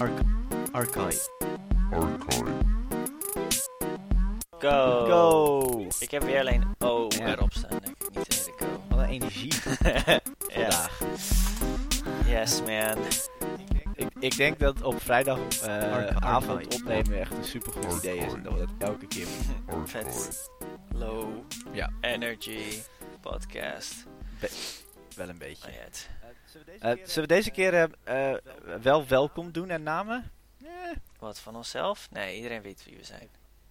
Arch Archive. Go. Go! Ik heb weer alleen O Ja. erop staan, denk ik. Niet de go. Wat een energie ja. vandaag. Yes, man. Ik, ik denk dat op vrijdagavond avond Archive. opnemen echt een supergoed idee is. En dat we dat elke keer doen. Vet. Low Ja. energy podcast. Wel een beetje. Oh, Eh, zullen we deze keer eh, eh, wel welkom doen en namen? Eh, Wat van onszelf? Nee, iedereen weet wie we zijn.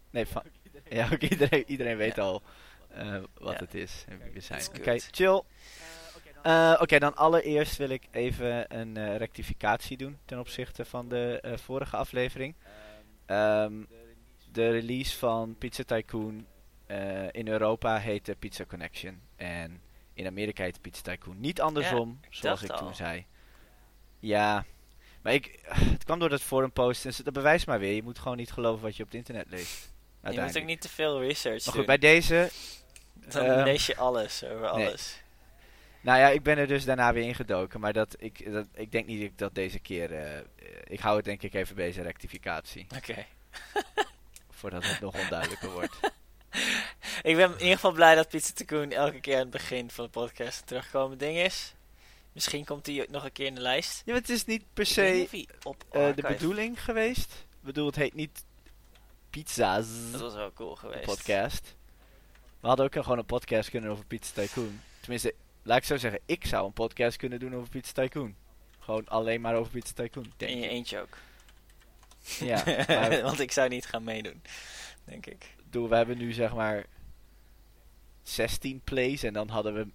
nee, van, ja, ook iedereen, iedereen weet Ja. al eh, wat Ja. het is en wie we zijn. Oké, chill. Eh, Oké, dan allereerst wil ik even een eh, rectificatie doen ten opzichte van de eh, vorige aflevering. Ehm, de release van Pizza Tycoon eh, in Europa heette Pizza Connection. En in Amerika heette Pizza Tycoon. Niet andersom, zoals ik toen zei. Ja, maar ik, het kwam door dat forum post. En dat bewijst maar weer. Je moet gewoon niet geloven wat je op het internet leest. Je moet ook niet te veel research Maar doen. goed, bij deze Dan ehm, lees je alles over nee. alles. Nou ja, ik ben er dus daarna weer ingedoken. Maar dat, ik, dat, ik denk niet dat deze keer... eh, eh, ik hou het denk ik even bij deze rectificatie. Oké. Voordat het nog onduidelijker wordt. Ik ben in ieder geval blij dat Pizza Tycoon elke keer aan het begin van de podcast een terugkomend ding is. Misschien komt hij nog een keer in de lijst. Ja, maar het is niet per se op eh, de bedoeling geweest. Ik bedoel, het heet niet Pizza's Dat was wel cool geweest. podcast. We hadden ook gewoon een podcast kunnen over Pizza Tycoon. Tenminste, laat ik zo zeggen. Ik zou een podcast kunnen doen over Pizza Tycoon. Gewoon alleen maar over Pizza Tycoon. Denk In je eentje ook. Ja, maar Want ik zou niet gaan meedoen, denk ik. Bedoel, we hebben nu zeg maar 16 plays en dan hadden we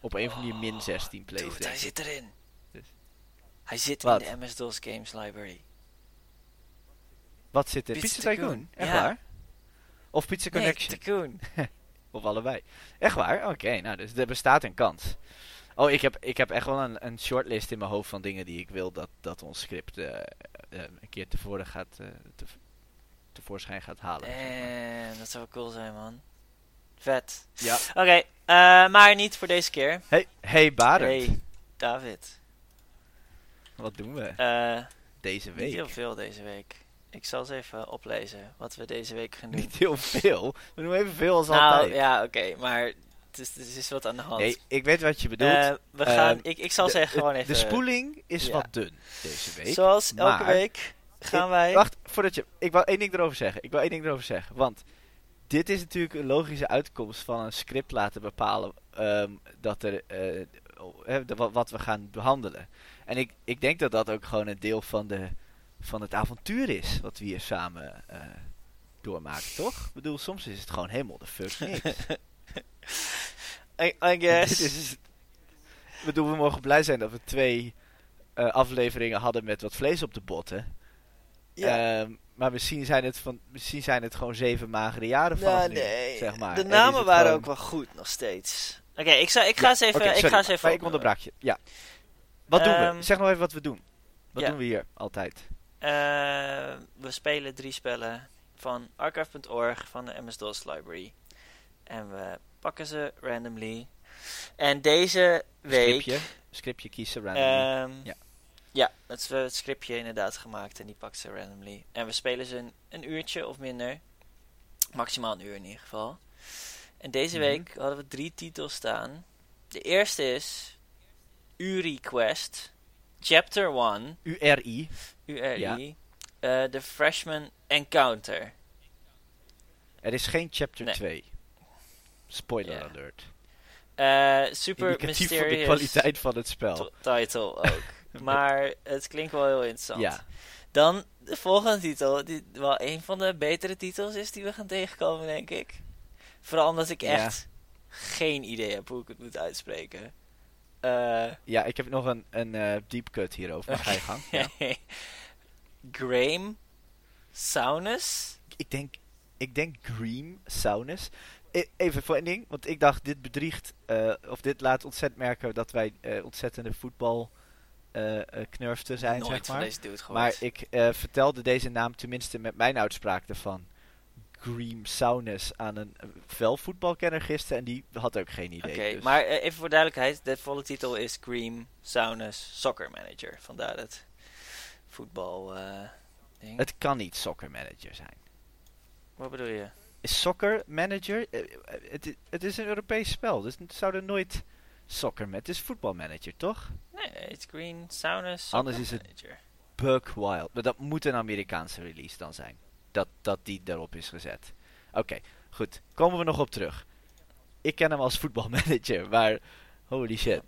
op een of andere manier min 16 plays. Dude, hij zit erin. Dus. Hij zit Wat? in de MS-DOS Games Library. Wat zit er? Pizza Pizza, Tycoon? Echt Ja. waar? Of Pizza Connection? Nee, Tycoon. of allebei? Echt waar? Oké, nou dus er bestaat een kans. Oh, ik heb, ik heb echt wel een, een shortlist in mijn hoofd van dingen die ik wil dat, dat ons script eh, eh, een keer tevoren gaat, eh, te, tevoorschijn gaat halen. zeg maar. En dat zou cool zijn, man. Vet. Ja. Oké, eh, maar niet voor deze keer. Hey, hey Barend, Hey, David. wat doen we Eh, deze niet week? heel veel deze week. Ik zal eens even oplezen wat we deze week gaan doen. Niet heel veel. We doen even veel als nou, altijd. ja, oké, maar het is, er is wat aan de hand. Nee, ik weet wat je bedoelt. Eh, we gaan, ik, ik zal zeggen gewoon even... De spoeling is ja. wat dun deze week. Zoals elke maar- week gaan Ik- wij... Wacht, voordat je... Ik wil één ding erover zeggen. Ik wil één ding erover zeggen. Want dit is natuurlijk een logische uitkomst van een script laten bepalen ehm, dat er, eh, de- wat, we gaan behandelen. En ik, ik denk dat dat ook gewoon een deel van, de, van het avontuur is wat we hier samen eh, doormaken, toch? Ik bedoel, soms is het gewoon helemaal de fuck niks. I, guess. dit is, ik bedoel, we mogen blij zijn dat we twee eh, afleveringen hadden met wat vlees op de botten. Ja. Ehm, maar misschien zijn, het van, misschien zijn het gewoon zeven magere jaren van nou, nu, nee. zeg maar. De namen waren gewoon- ook wel goed nog steeds. Oké, ik, zou- ik ga Ja, eens even... ik sorry, ga eens even maar ik onderbrak je. Ja. Wat doen Ehm, we? Zeg nog even wat we doen. Wat ja. doen we hier altijd? Eh, we spelen drie spellen van archive.org van de MS-DOS library. En we pakken ze randomly. En deze week... Scriptje. Scriptje kiezen randomly. ehm, Ja. Ja, het, het scriptje inderdaad gemaakt en die pakt ze randomly. En we spelen ze een, een uurtje of minder. Maximaal een uur in ieder geval. En deze Mhm. week hadden we drie titels staan. De eerste is Uri Quest, Chapter 1, URI. URI, Ja. eh, The Freshman Encounter. Er is geen chapter Nee. 2. Spoiler alert. Eh, super Indicatief van de mysterious kwaliteit van het spel. title ook. maar het klinkt wel heel interessant. Ja. Dan de volgende titel, die wel een van de betere titels is die we gaan tegenkomen, denk ik. Vooral omdat ik Ja. echt geen idee heb hoe ik het moet uitspreken. Eh Ja, ik heb nog een, een eh, deep cut hierover. Maar ga je gang. Ja. Graham Saunus? Ik denk, ik denk Green Saunus. E- even voor één ding, want ik dacht dit bedriegt, eh, of dit laat ontzettend merken dat wij ontzettende voetbal eh, eh, knurften zijn, Nooit zeg maar. deze dude gehoord. Maar ik eh, vertelde deze naam tenminste met mijn uitspraak ervan. Green Saunus aan een velvoetbalkenner gisteren en die had ook geen idee. Oké, dus- maar even voor duidelijkheid, de volle titel is Graham Saunus Soccer Manager. Vandaar dat voetbal eh, ding. Het kan niet Soccer Manager zijn. Wat bedoel je? Is Soccer Manager... het, het is een Europees spel, dus het zou er nooit Soccer met. Het is voetbalmanager, toch? Nee, it's Green Saunus. Anders is het- Manager. Buck Wild. Maar dat moet een Amerikaanse release dan zijn. Dat, dat die erop is gezet. Oké, goed. Komen we nog op terug. Ik ken hem als voetbalmanager, maar holy shit.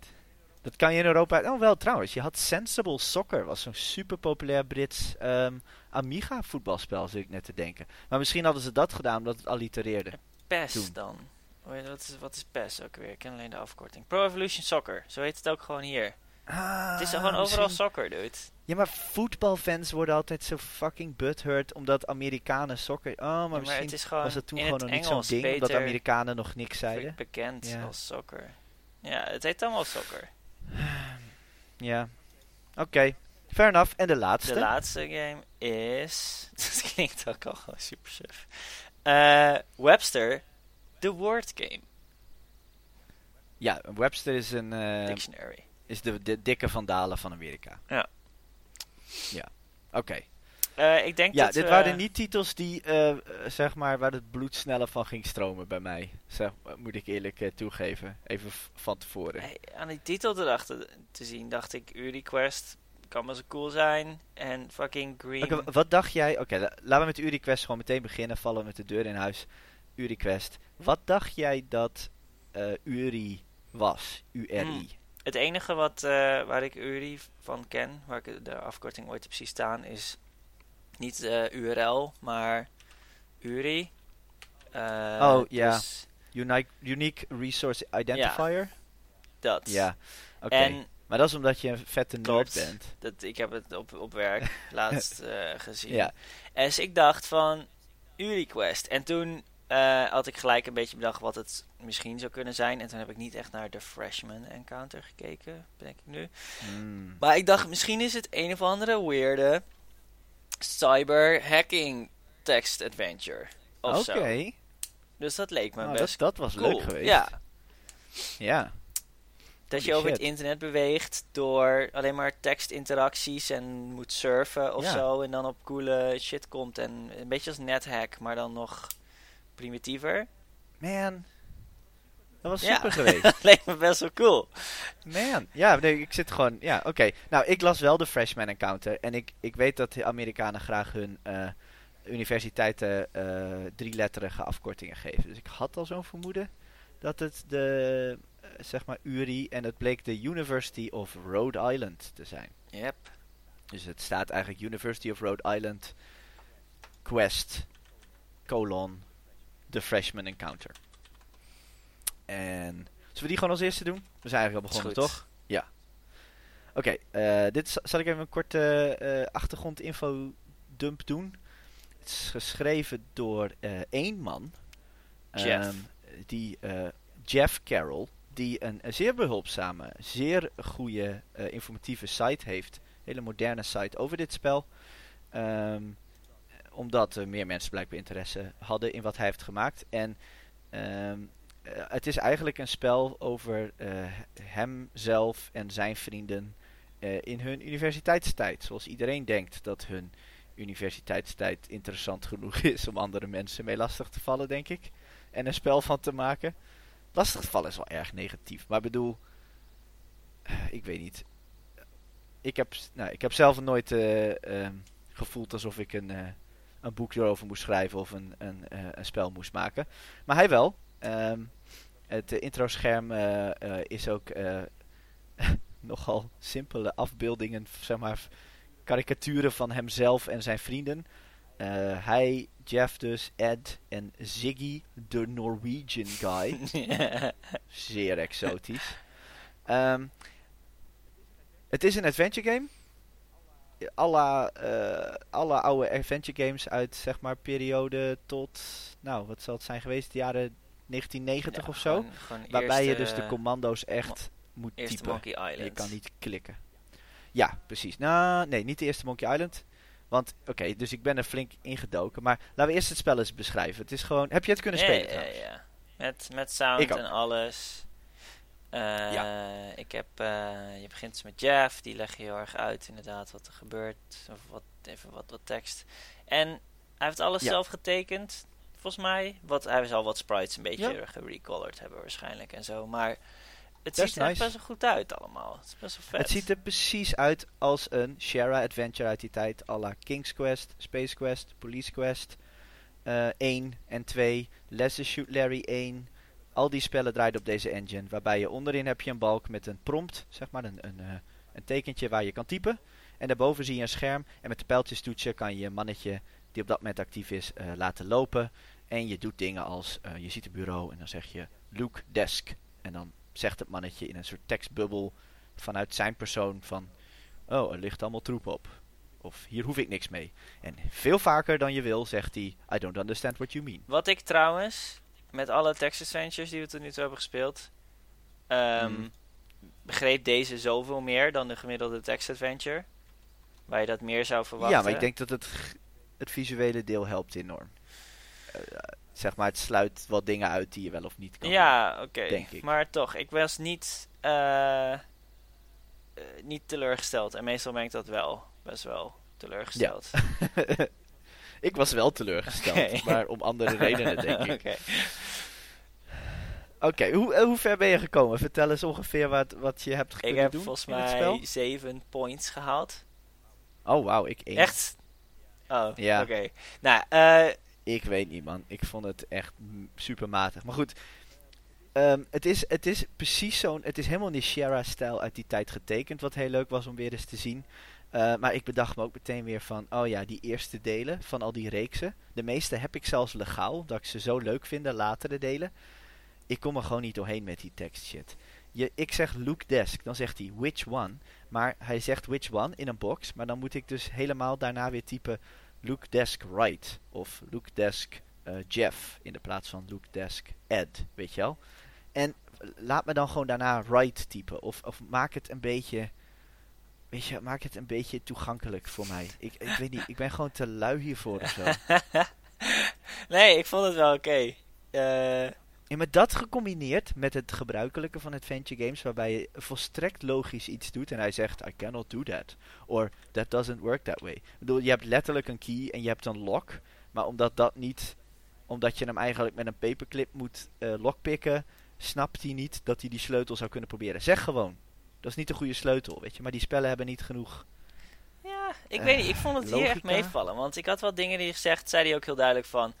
Dat kan je in Europa... Oh, wel trouwens. Je had Sensible Soccer. was zo'n super populair Brits ehm, Amiga voetbalspel, zit ik net te denken. Maar misschien hadden ze dat gedaan omdat het allitereerde. PES Doen. dan. Wat is, wat is PES ook weer? Ik ken alleen de afkorting. Pro Evolution Soccer. Zo heet het ook gewoon hier. Het is gewoon overal soccer, dude. Ja, maar voetbalfans worden altijd zo fucking butthurt omdat Amerikanen soccer... Oh, maar, Ja, maar misschien het is gewoon was het toen gewoon nog niet zo'n ding, omdat Amerikanen nog niks zeiden. bekend Ja. als soccer. Ja, het heet allemaal soccer. Ja. Oké. Fair enough. En de laatste? De laatste game is... Dat klinkt ook al gewoon super suf. Eh, Webster, The Word Game ja, Webster is, een, eh, Dictionary. Is de, de dikke vandalen van Amerika. Ja. Ja. Oké. Eh, ik denk Ja, dat dit waren niet titels die, eh, eh, zeg maar, waar het bloed sneller van ging stromen bij mij. Zeg, moet ik eerlijk eh, toegeven. Even van tevoren. Hey, aan die titel erachter te zien dacht ik, Uri Quest kan wel zo cool zijn. En fucking Green. Wat dacht jij? Oké, la- laten we met UriQuest gewoon meteen beginnen. Vallen we met de deur in huis. UriQuest. Wat dacht jij dat eh, Uri was? URI. Hmm. Het enige wat, eh, waar ik Uri van ken, waar ik de afkorting ooit heb zien staan, is niet eh, URL, maar Uri. Eh, Oh, ja. dus Unique, unique Resource Identifier? dat. Ja. Oké. En Maar dat is omdat je een vette nerd bent. dat, ik heb het op, op werk laatst gezien. Ja. En dus ik dacht van UriQuest. En toen eh, had ik gelijk een beetje bedacht wat het misschien zou kunnen zijn. En toen heb ik niet echt naar de Freshman Encounter gekeken, denk ik nu. Hmm. Maar ik dacht, misschien is het een of andere weirde cyber hacking text adventure. Oké. Dus dat leek me Nou, best dat, dat was cool. leuk geweest. Ja, Ja. dat je over het internet beweegt door alleen maar tekstinteracties en moet surfen of Ja. zo. En dan op coole shit komt. En een beetje als NetHack, maar dan nog primitiever. Man. Dat was Ja. super geweest. dat leek me best wel cool. Man. Ja, nee, ik zit gewoon... Ja, oké. Nou, ik las wel de Freshman Encounter. En ik, ik weet dat de Amerikanen graag hun eh, universiteiten eh drieletterige afkortingen geven. Dus ik had al zo'n vermoeden dat het de, eh, zeg maar, URI... En het bleek de University of Rhode Island te zijn. Yep. Dus het staat eigenlijk University of Rhode Island Quest colon The Freshman Encounter. En zullen we die gewoon als eerste doen? We zijn eigenlijk al begonnen, toch? Ja. Oké, eh, dit zal ik even een korte eh achtergrondinfo dump doen. Het is geschreven door eh, één man. Jeff. Ehm, die, Jeff Carroll. Die een, een zeer behulpzame, zeer goede informatieve site heeft. Hele moderne site over dit spel. Ehm, omdat meer mensen blijkbaar interesse hadden in wat hij heeft gemaakt. En ehm, eh, het is eigenlijk een spel over eh, hemzelf en zijn vrienden eh, in hun universiteitstijd. Zoals iedereen denkt dat hun universiteitstijd interessant genoeg is om andere mensen mee lastig te vallen, denk ik. En een spel van te maken. Lastig vallen is wel erg negatief. Maar bedoel, ik weet niet. Ik heb, nou, ik heb zelf nooit eh, ehm, gevoeld alsof ik een, een boek erover moest schrijven of een, een, eh, een spel moest maken. Maar hij wel. Ehm, het introscherm eh, eh, is ook nogal simpele afbeeldingen, zeg maar, karikaturen van hemzelf en zijn vrienden. Hij, Jeff dus, Ed en Ziggy, de Norwegian guy. Zeer exotisch. Ehm, het is een adventure game. Alle, eh, alle oude adventure games uit zeg maar periode tot, nou wat zal het zijn geweest, de jaren 1990 Ja, of zo. gewoon- gewoon Waarbij je dus de commando's echt moet Eerste typen. Monkey Island. En je kan niet klikken. Ja, precies. Nou, nee, niet de eerste Monkey Island. Want, oké, dus ik ben er flink ingedoken. Maar laten we eerst het spel eens beschrijven. Het is gewoon... Heb je het kunnen Ja, spelen ja, trouwens? ja. Met, met sound en alles. Eh, Ik heb, eh, je begint dus met Jeff, die leg je heel erg uit inderdaad wat er gebeurt. Of wat, even wat, wat tekst. En hij heeft alles Ja. zelf getekend, volgens mij. Wat, hij zal wat sprites een beetje Ja. gerecolored hebben waarschijnlijk en zo. Maar het ziet er nice. best wel goed uit allemaal. Het is best wel vet. Het ziet er precies uit als een Shara Adventure uit die tijd. à la King's Quest, Space Quest, Police Quest eh 1 en 2. Let's Shoot Larry 1. Al die spellen draaien op deze engine. Waarbij je onderin heb je een balk met een prompt, zeg maar, een, een, eh, een tekentje waar je kan typen. En daarboven zie je een scherm. En met de pijltjestoetsen kan je je mannetje die op dat moment actief is eh, laten lopen. En je doet dingen als, eh, je ziet een bureau en dan zeg je Luke Desk. En dan zegt het mannetje in een soort tekstbubbel vanuit zijn persoon van... Oh, er ligt allemaal troep op. Of hier hoef ik niks mee. En veel vaker dan je wil zegt hij... I don't understand what you mean. Wat ik trouwens, met alle text adventures die we tot nu toe hebben gespeeld, ehm, Mhm. begreep deze zoveel meer dan de gemiddelde text adventure. Waar je dat meer zou verwachten. Ja, maar ik denk dat het, het visuele deel helpt enorm. Eh, zeg maar, het sluit wat dingen uit die je wel of niet kan. Ja, oké. denk ik. Maar toch, ik was niet, eh, eh, niet teleurgesteld. En meestal ben ik dat wel. Best wel teleurgesteld. ik was wel teleurgesteld, maar om andere redenen denk ik. Oké. Oké, hoe, eh, hoe ver ben je gekomen? Vertel eens ongeveer wat, wat je hebt Ik kunnen heb doen volgens in het spel. mij zeven points gehaald. Oh, wauw, ik één. Echt? Oh, Ja. oké. Nou, eh, Ik weet niet, man. Ik vond het echt super matig. Maar goed, ehm, het, is, het is precies zo'n... Het is helemaal in die Shara-stijl uit die tijd getekend, wat heel leuk was om weer eens te zien. Eh, maar ik bedacht me ook meteen weer van, oh ja, die eerste delen van al die reeksen. De meeste heb ik zelfs legaal, omdat ik ze zo leuk vind, de latere delen. Ik kom er gewoon niet doorheen met die tekst shit. Je, ik zeg Luke Desk, dan zegt hij which one. Maar hij zegt which one in een box. Maar dan moet ik dus helemaal daarna weer typen Luke Desk Right. Of Luke Desk eh, Jeff in de plaats van Luke Desk Ed, weet je wel. En laat me dan gewoon daarna Right typen. Of, of maak het een beetje... Weet je, maak het een beetje toegankelijk voor mij. Ik, ik weet niet, ik ben gewoon te lui hiervoor of zo. nee, ik vond het wel oké. Eh, En met dat gecombineerd met het gebruikelijke van adventure games, waarbij je volstrekt logisch iets doet en hij zegt, I cannot do that. Or, that doesn't work that way. Ik bedoel, je hebt letterlijk een key en je hebt een lock, maar omdat dat niet, omdat je hem eigenlijk met een paperclip moet eh lockpicken, snapt hij niet dat hij die sleutel zou kunnen proberen. Zeg gewoon, dat is niet de goede sleutel, weet je, maar die spellen hebben niet genoeg. Ja, ik Eh, weet niet. Ik vond het hier echt logica? meevallen. Want ik had wat dingen die gezegd, zei hij ook heel duidelijk van...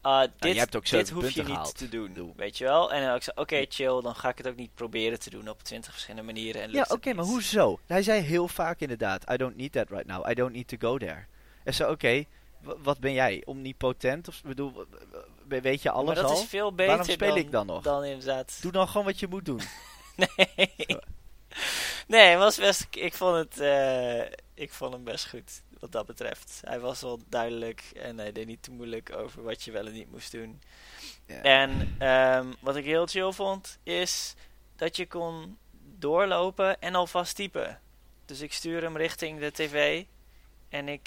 ah, dit ook dit zeven hoef je niet te doen, Doe. weet je wel? En dan ik zei, oké chill, dan ga ik het ook niet proberen te doen op twintig verschillende manieren. En Ja, oké, maar hoezo? Hij zei heel vaak inderdaad, I don't need that right now, I don't need to go there. En zo, oké, wat ben jij? Omnipotent? Of, bedoel, weet je alles maar dat al? is veel beter Waarom speel dan, ik dan nog? dan inderdaad... Doe dan gewoon wat je moet doen. Nee. Nee, was best. Ik vond het. eh, ik vond hem best goed. Wat dat betreft. Hij was wel duidelijk. En hij deed niet te moeilijk over wat je wel en niet moest doen. Ja. En ehm, wat ik heel chill vond. Is dat je kon doorlopen en alvast typen. Dus ik stuur hem richting de tv. En ik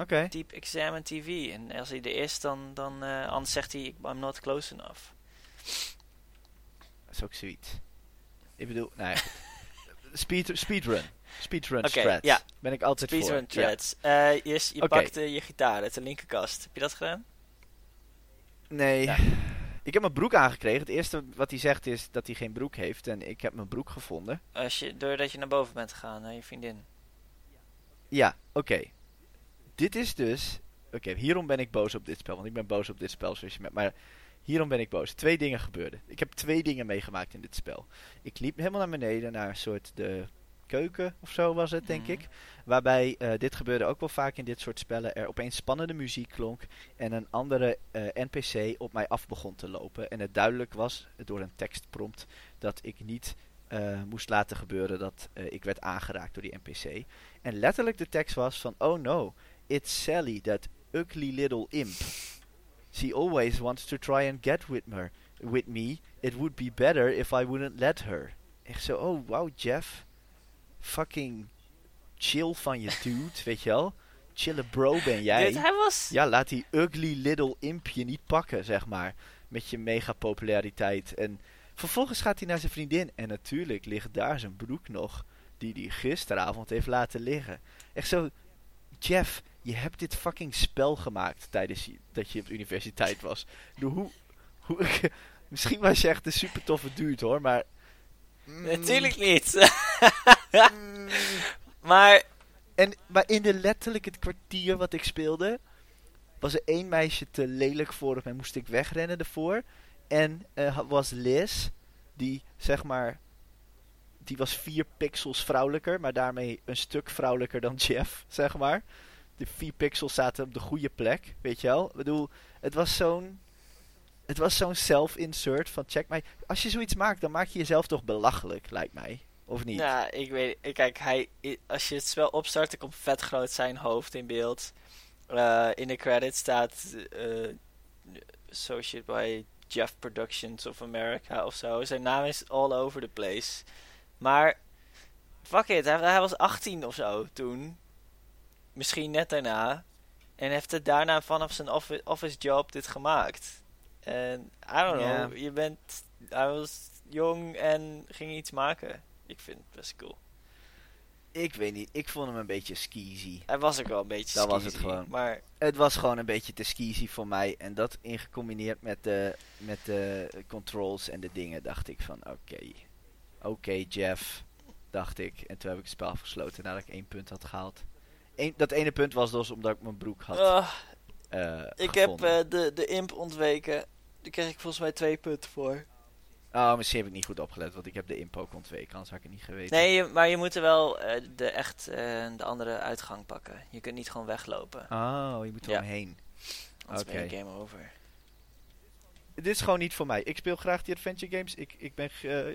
Oké. typ examine TV. En als hij er is, dan, dan eh, anders zegt hij: I'm not close enough. Dat is ook zoiets. Ik bedoel, nee. Speed, speedrun. Speedrun strats. ja. Ben ik altijd voor. Speedrun Ja. threads. Eh, je je Oké. pakte je gitaar uit de linkerkast. Heb je dat gedaan? Nee. Ja. Ik heb mijn broek aangekregen. Het eerste wat hij zegt is dat hij geen broek heeft. En ik heb mijn broek gevonden. Als je, doordat je naar boven bent gegaan naar je vriendin. Ja, oké. Dit is dus... Oké, hierom ben ik boos op dit spel. Want ik ben boos op dit spel, zoals je met... Maar hierom ben ik boos. Twee dingen gebeurden. Ik heb twee dingen meegemaakt in dit spel. Ik liep helemaal naar beneden naar een soort de keuken of zo was het, denk Mhm. ik. Waarbij, eh, dit gebeurde ook wel vaak in dit soort spellen, er opeens spannende muziek klonk en een andere eh, NPC op mij af begon te lopen. En het duidelijk was, door een tekstprompt, dat ik niet eh, moest laten gebeuren dat eh, ik werd aangeraakt door die NPC. En letterlijk de tekst was van, oh no, it's Sally, that ugly little imp. She always wants to try and get with me. With me. It would be better if I wouldn't let her. Echt zo, oh wow Jeff. Fucking chill van je dude, weet je wel. Chille bro ben jij. Dit, hij was... Ja, laat die ugly little impje niet pakken, zeg maar. Met je mega populariteit. En Vervolgens gaat hij naar zijn vriendin en natuurlijk ligt daar zijn broek nog, die hij gisteravond heeft laten liggen. Echt zo, Jeff, je hebt dit fucking spel gemaakt tijdens je, dat je op de universiteit was. Hoe, hoe, misschien was je echt een super toffe dude hoor, maar... mm, Natuurlijk niet. mm, maar... En, maar in de letterlijk het kwartier wat ik speelde, was er één meisje te lelijk voor en moest ik wegrennen ervoor. En uh, was Liz, die zeg maar, die was vier pixels vrouwelijker, maar daarmee een stuk vrouwelijker dan Jeff, zeg maar. De vier pixels zaten op de goede plek, weet je wel. Ik bedoel, het was zo'n, het was zo'n self-insert van check mij. Als je zoiets maakt, dan maak je jezelf toch belachelijk, lijkt mij. Of niet? Ja, ik weet, kijk, hij, als je het spel opstart, dan komt vet groot zijn hoofd in beeld. Uh, in de credits staat uh, associate by Jeff Productions of America of zo. Zijn naam is all over the place. Maar, fuck it, hij, hij was 18 of zo toen. Misschien net daarna. En heeft het daarna vanaf zijn office, office job dit gemaakt. En, I don't know, yeah. je bent... Hij was jong en ging iets maken. Ik vind het best cool. Ik weet niet, ik vond hem een beetje skeezy. Hij was ook wel een beetje dat was het gewoon. Maar... Het was gewoon een beetje te skeezy voor mij. En dat ingecombineerd met de, met de controls en de dingen, dacht ik van oké. Oké Jeff, dacht ik. En toen heb ik het spel afgesloten nadat ik één punt had gehaald. Dat ene punt was dus omdat ik mijn broek had uh, uh, Ik heb uh, de, de imp ontweken. Daar kreeg ik volgens mij twee punten voor. Oh, misschien heb ik niet goed opgelet, want ik heb de impo ontweken, anders had ik het niet geweten. Nee, maar je moet er wel uh, de echt de andere uitgang pakken. Je kunt niet gewoon weglopen. Oh, je moet er ja. omheen. Oké. Okay. game over. Dit is gewoon niet voor mij. Ik speel graag die adventure games. Ik, ik ben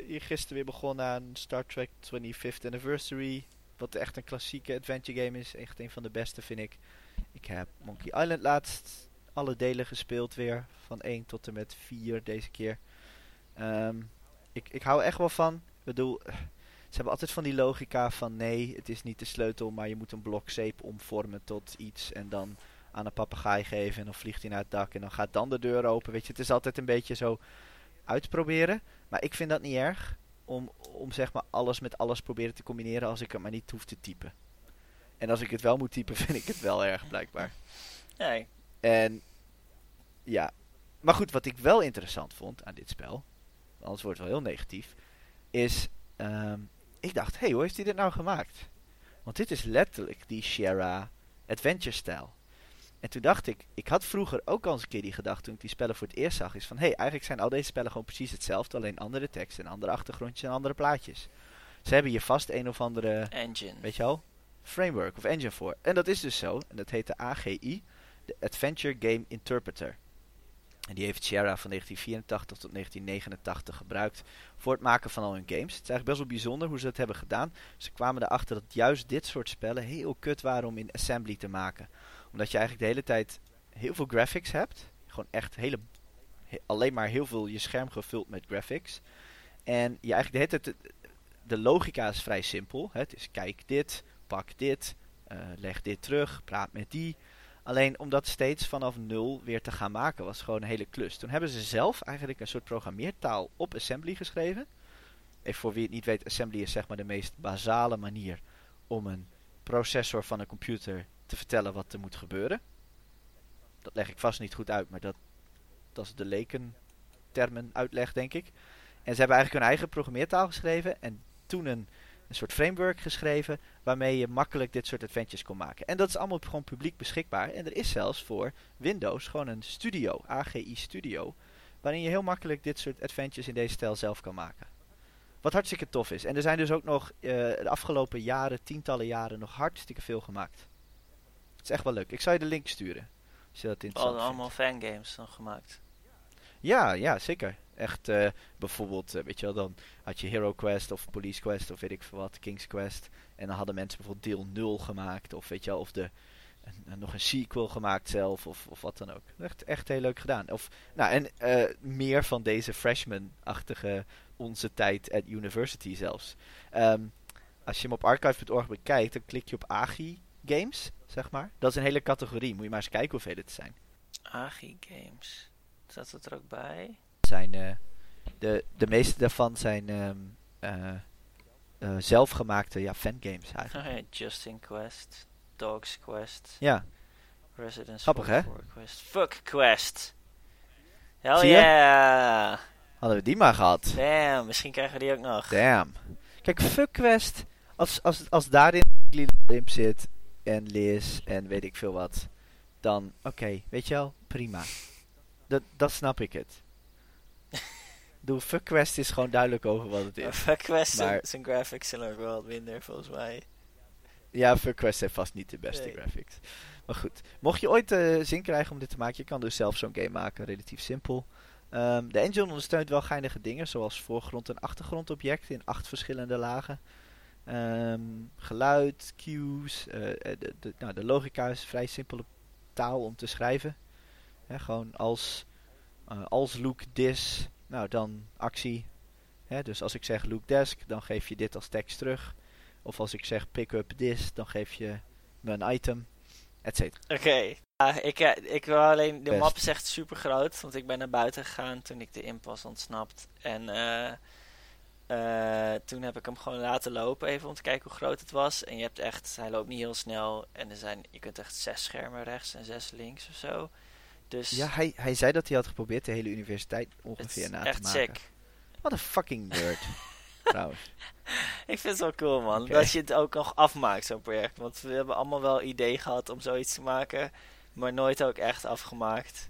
hier gisteren weer begonnen aan Star Trek 25th Anniversary. Wat echt een klassieke adventure game is. Echt een van de beste vind ik. Ik heb Monkey Island laatst alle delen gespeeld weer. Van 1 tot en met 4 deze keer. Um, ik, ik hou echt wel van. Ik bedoel, ze hebben altijd van die logica van nee, het is niet de sleutel, maar je moet een blok zeep omvormen tot iets en dan aan een papegaai geven en dan vliegt hij naar het dak en dan gaat dan de deur open. Weet je, het is altijd een beetje zo uitproberen. Maar ik vind dat niet erg om, om zeg maar alles met alles proberen te combineren als ik het maar niet hoef te typen. En als ik het wel moet typen, vind ik het wel erg blijkbaar. Nee. En ja, maar goed, wat ik wel interessant vond aan dit spel anders wordt het wel heel negatief, is, um, ik dacht, hé, hey, hoe heeft hij dit nou gemaakt? Want dit is letterlijk die Sierra Adventure stijl. En toen dacht ik, ik had vroeger ook al eens een keer die gedachte toen ik die spellen voor het eerst zag, is van, hé, hey, eigenlijk zijn al deze spellen gewoon precies hetzelfde, alleen andere teksten en andere achtergrondjes en andere plaatjes. Ze hebben hier vast een of andere, engine. weet je al, framework of engine voor. En dat is dus zo, en dat heet de AGI, de Adventure Game Interpreter. En die heeft Sierra van 1984 tot 1989 gebruikt voor het maken van al hun games. Het is eigenlijk best wel bijzonder hoe ze dat hebben gedaan. Ze kwamen erachter dat juist dit soort spellen heel kut waren om in assembly te maken. Omdat je eigenlijk de hele tijd heel veel graphics hebt. Gewoon echt hele, alleen maar heel veel je scherm gevuld met graphics. En je eigenlijk de de logica is vrij simpel. Het is kijk dit, pak dit, uh, leg dit terug, praat met die. Alleen om dat steeds vanaf nul weer te gaan maken was gewoon een hele klus. Toen hebben ze zelf eigenlijk een soort programmeertaal op assembly geschreven. Even voor wie het niet weet, assembly is zeg maar de meest basale manier om een processor van een computer te vertellen wat er moet gebeuren. Dat leg ik vast niet goed uit, maar dat, dat is de lekentermen uitleg denk ik. En ze hebben eigenlijk hun eigen programmeertaal geschreven en toen een een soort framework geschreven waarmee je makkelijk dit soort adventures kon maken. En dat is allemaal gewoon publiek beschikbaar. En er is zelfs voor Windows gewoon een studio, AGI Studio, waarin je heel makkelijk dit soort adventures in deze stijl zelf kan maken. Wat hartstikke tof is. En er zijn dus ook nog uh, de afgelopen jaren, tientallen jaren, nog hartstikke veel gemaakt. Het is echt wel leuk. Ik zal je de link sturen. Als je dat interessant Al, allemaal fangames dan gemaakt. Ja, ja, zeker. Echt, uh, bijvoorbeeld, uh, weet je wel, dan had je Hero Quest of Police Quest of weet ik veel wat, King's Quest. En dan hadden mensen bijvoorbeeld deel 0 gemaakt of weet je wel, of de, nog een sequel gemaakt zelf of, of wat dan ook. Echt, echt heel leuk gedaan. Of, nou, en uh, meer van deze freshman-achtige onze tijd at university zelfs. Um, als je hem op archive.org bekijkt, dan klik je op AGI Games, zeg maar. Dat is een hele categorie. Moet je maar eens kijken hoeveel het zijn. AGI Games. Staat het er ook bij? zijn uh, de, de meeste daarvan zijn eh, eh, zelfgemaakte ja, fangames eigenlijk. Oh ja, Justin Quest, Dogs Quest, Ja, Residence Grappig, hè? 44 Quest, Fuck Quest. Hell Zie je? yeah! hadden we die maar gehad. Damn, misschien krijgen we die ook nog. Damn. Kijk, Fuck Quest, als, als, als daarin Limp zit en Liz en weet ik veel wat, dan oké, weet je wel, prima. Dat, dat snap ik het. Doe Fuck Quest is gewoon duidelijk over wat het is. Fuck Quest, zijn- Maar- zijn graphics zijn ook wel wat minder volgens mij. Ja, Fuck Quest heeft vast niet de beste Nee. graphics. Maar goed, mocht je ooit eh, zin krijgen om dit te maken, je kan dus zelf zo'n game maken, relatief simpel. Ehm, de engine ondersteunt wel geinige dingen, zoals voorgrond- en achtergrondobjecten in acht verschillende lagen. Ehm, geluid, cues, eh, eh, de, de, nou, de logica is vrij simpele taal om te schrijven. Hè, gewoon als, eh, als look this, nou dan actie. Hè, dus als ik zeg look desk, dan geef je dit als tekst terug. Of als ik zeg pick up this, dan geef je me een item, et cetera. Oké. Ja, ik, ik wil alleen, de Best. map is echt super groot, want ik ben naar buiten gegaan toen ik de imp was ontsnapt. En eh, toen heb ik hem gewoon laten lopen even om te kijken hoe groot het was. En je hebt echt, hij loopt niet heel snel en er zijn, je kunt echt zes schermen rechts en zes links of zo. Dus Ja, hij, hij zei dat hij had geprobeerd de hele universiteit ongeveer na te echt maken. sick. Wat een fucking nerd. Trouwens. Ik vind het wel cool, man. Dat je het ook nog afmaakt, zo'n project. Want we hebben allemaal wel idee gehad om zoiets te maken, maar nooit ook echt afgemaakt.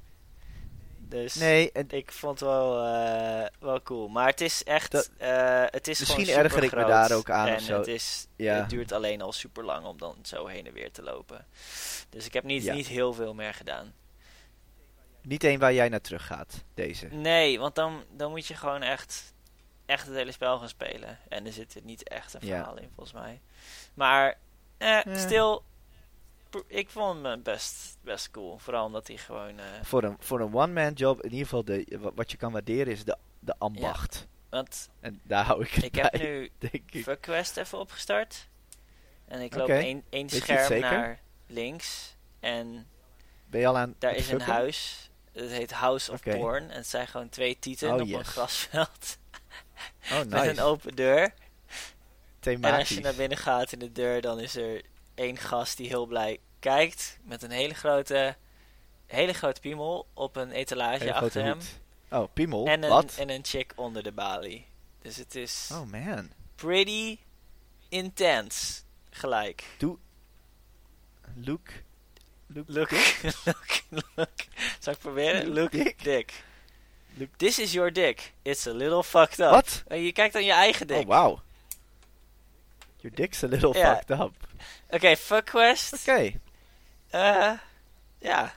Dus Nee, en ik vond het wel, eh, wel cool. Maar het is echt, Dat- eh, het is Misschien erger ik me daar ook aan En of zo. Het, is, Ja. het duurt alleen al super lang om dan zo heen en weer te lopen. Dus ik heb niet, Ja. niet heel veel meer gedaan. niet één waar jij naar terug gaat, deze. Nee, want dan, dan moet je gewoon echt, echt het hele spel gaan spelen. En er zit er niet echt een Ja. verhaal in, volgens mij. Maar, eh, stil, ik vond hem best, best cool. Vooral omdat hij gewoon, eh, Voor een, voor een one-man job, in ieder geval de, wa- wat je kan waarderen is de, de ambacht. want En daar hou ik het ik bij, heb nu Quest even opgestart. En ik loop één, één scherm naar links. En Ben je al aan daar is een huis. Het heet House of Oké. Porn. En het zijn gewoon twee tieten Oh, op een grasveld. Oh, Met nice. een open deur. En als je naar binnen gaat in de deur, dan is er één gast die heel blij kijkt. Met een hele grote, hele grote piemel op een etalage Hele achter hem. hoed. Oh, piemel? En een, Wat? en een chick onder de balie. Dus het is Oh man. pretty intense. Gelijk. Luke. Luke. Look, look, look. Zal ik proberen? Look Look, dick. dick. Look- This is your dick. It's a little fucked up. Wat? Oh, je kijkt aan je eigen dik. Oh wow. Your dick's a little fucked up. Oké, fuck quest. Oké. Eh, ja.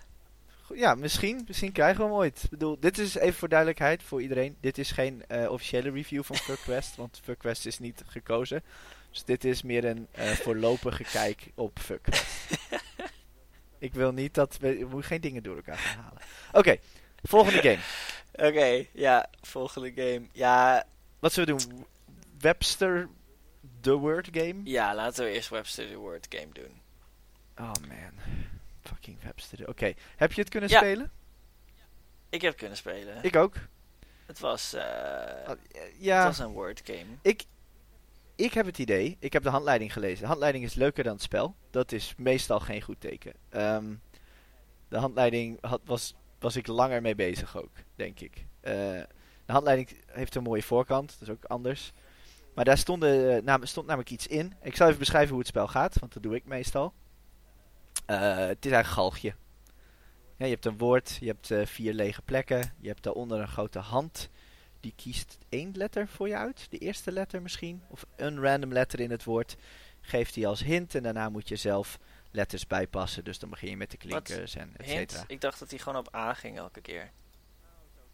Ja, misschien, misschien krijgen we hem ooit. Ik bedoel, dit is even voor duidelijkheid voor iedereen. Dit is geen eh, officiële review van FuckQuest, want FuckQuest is niet gekozen. Dus dit is meer een eh, voorlopige kijk op FuckQuest. Ik wil niet dat we, we moeten geen dingen door elkaar gaan halen. Oké, volgende game. Oké, ja. Volgende game. Ja, Wat zullen we doen? Webster The Word Game? ja, laten we eerst Webster the Word game doen. Oh man. Fucking Webster. Oké, heb je het kunnen Ja. spelen? Ik heb kunnen spelen. Ik ook. Het was, eh, Ah, het ja, was een word game. ik, ik heb het idee. Ik heb de handleiding gelezen. De handleiding is leuker dan het spel. Dat is meestal geen goed teken. Ehm, de handleiding had, was, was ik langer mee bezig ook, denk ik. Eh, de handleiding heeft een mooie voorkant. Dat is ook anders. Maar daar stonden, eh, nam- stond namelijk iets in. Ik zal even beschrijven hoe het spel gaat, want dat doe ik meestal. Eh, het is eigenlijk galgje. Ja, je hebt een woord, je hebt eh, vier lege plekken. Je hebt daaronder een grote hand. Die kiest één letter voor je uit. De eerste letter misschien. Of een random letter in het woord. Geeft die als hint. En daarna moet je zelf letters bijpassen. Dus dan begin je met de klinkers en et Hint, cetera. ik dacht dat hij gewoon op A ging elke keer.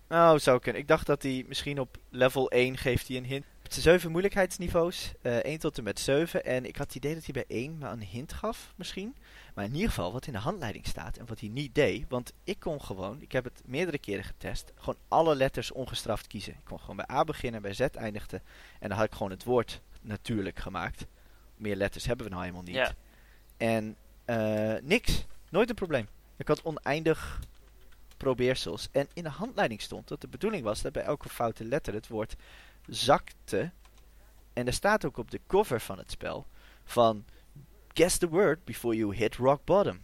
Oh, zou kunnen. Ik dacht dat hij misschien op level 1 geeft hij een hint. Zijn zeven moeilijkheidsniveaus. eh 1 tot en met 7. En ik had het idee dat hij bij 1 maar een hint gaf, misschien. Maar in ieder geval wat in de handleiding staat en wat hij niet deed. Want ik kon gewoon, ik heb het meerdere keren getest, gewoon alle letters ongestraft kiezen. Ik kon gewoon bij A beginnen, bij Z eindigde. En dan had ik gewoon het woord natuurlijk gemaakt. Meer letters hebben we nou helemaal niet. Ja. En eh, niks. Nooit een probleem. Ik had oneindig probeersels. En in de handleiding stond dat de bedoeling was dat bij elke foute letter het woord zakte. En er staat ook op de cover van het spel van guess the word before you hit rock bottom.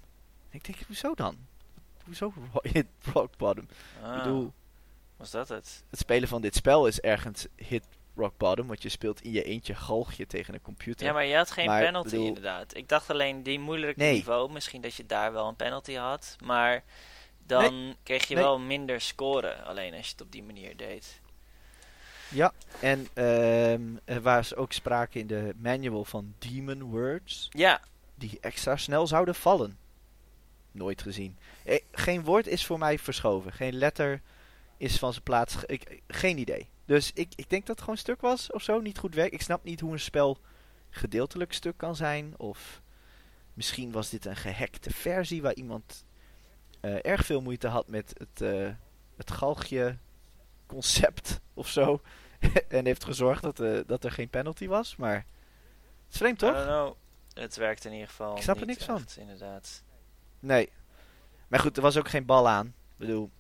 Ik denk, hoezo dan? Hoezo hit rock bottom? Ah, Ik bedoel, was dat het? het spelen van dit spel is ergens hit rock bottom, want je speelt in je eentje galg je tegen een computer. Ja, maar je had geen Maar, penalty bedoel- inderdaad. Ik dacht alleen die moeilijke Nee. niveau, misschien dat je daar wel een penalty had. Maar dan kreeg je Nee. wel minder scoren, alleen als je het op die manier deed. Ja, en ehm, er was ook sprake in de manual van demon words Ja, die extra snel zouden vallen. Nooit gezien. Eh, geen woord is voor mij verschoven. Geen letter is van zijn plaats. ik- geen idee. Dus ik, ik denk dat het gewoon stuk was of zo. Niet goed werk. Ik snap niet hoe een spel gedeeltelijk stuk kan zijn. Of misschien was dit een gehackte versie waar iemand eh, erg veel moeite had met het, eh, het galgje concept of zo. en heeft gezorgd dat, eh, dat er geen penalty was. Maar het is vreemd toch? Het werkt in ieder geval Ik snap er niks van. inderdaad. Nee. Maar goed, er was ook geen bal aan. Ik bedoel,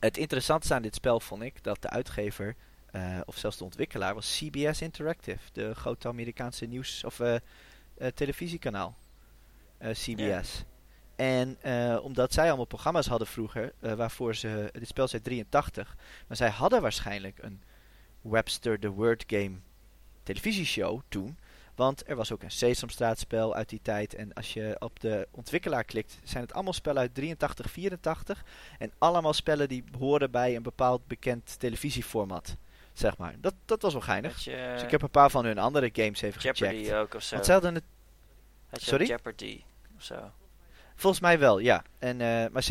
het interessantste aan dit spel vond ik dat de uitgever, eh, of zelfs de ontwikkelaar, was CBS Interactive. De grote Amerikaanse nieuws- of eh, televisiekanaal. CBS. En eh, omdat zij allemaal programma's hadden vroeger, eh, waarvoor ze, dit spel uit 83, maar zij hadden waarschijnlijk een Webster the Word Game televisieshow toen. Want er was ook een Sesamstraatspel uit die tijd. En als je op de ontwikkelaar klikt, zijn het allemaal spellen uit 83, 84. En allemaal spellen die horen bij een bepaald bekend televisieformat. Zeg maar. Dat, dat was wel geinig. Je Dus ik heb een paar van hun andere games even Jeopardy gecheckt. ook of zo? Want ze hadden het, Had je Sorry? Jeopardy of zo? Volgens mij wel, ja. En, eh, maar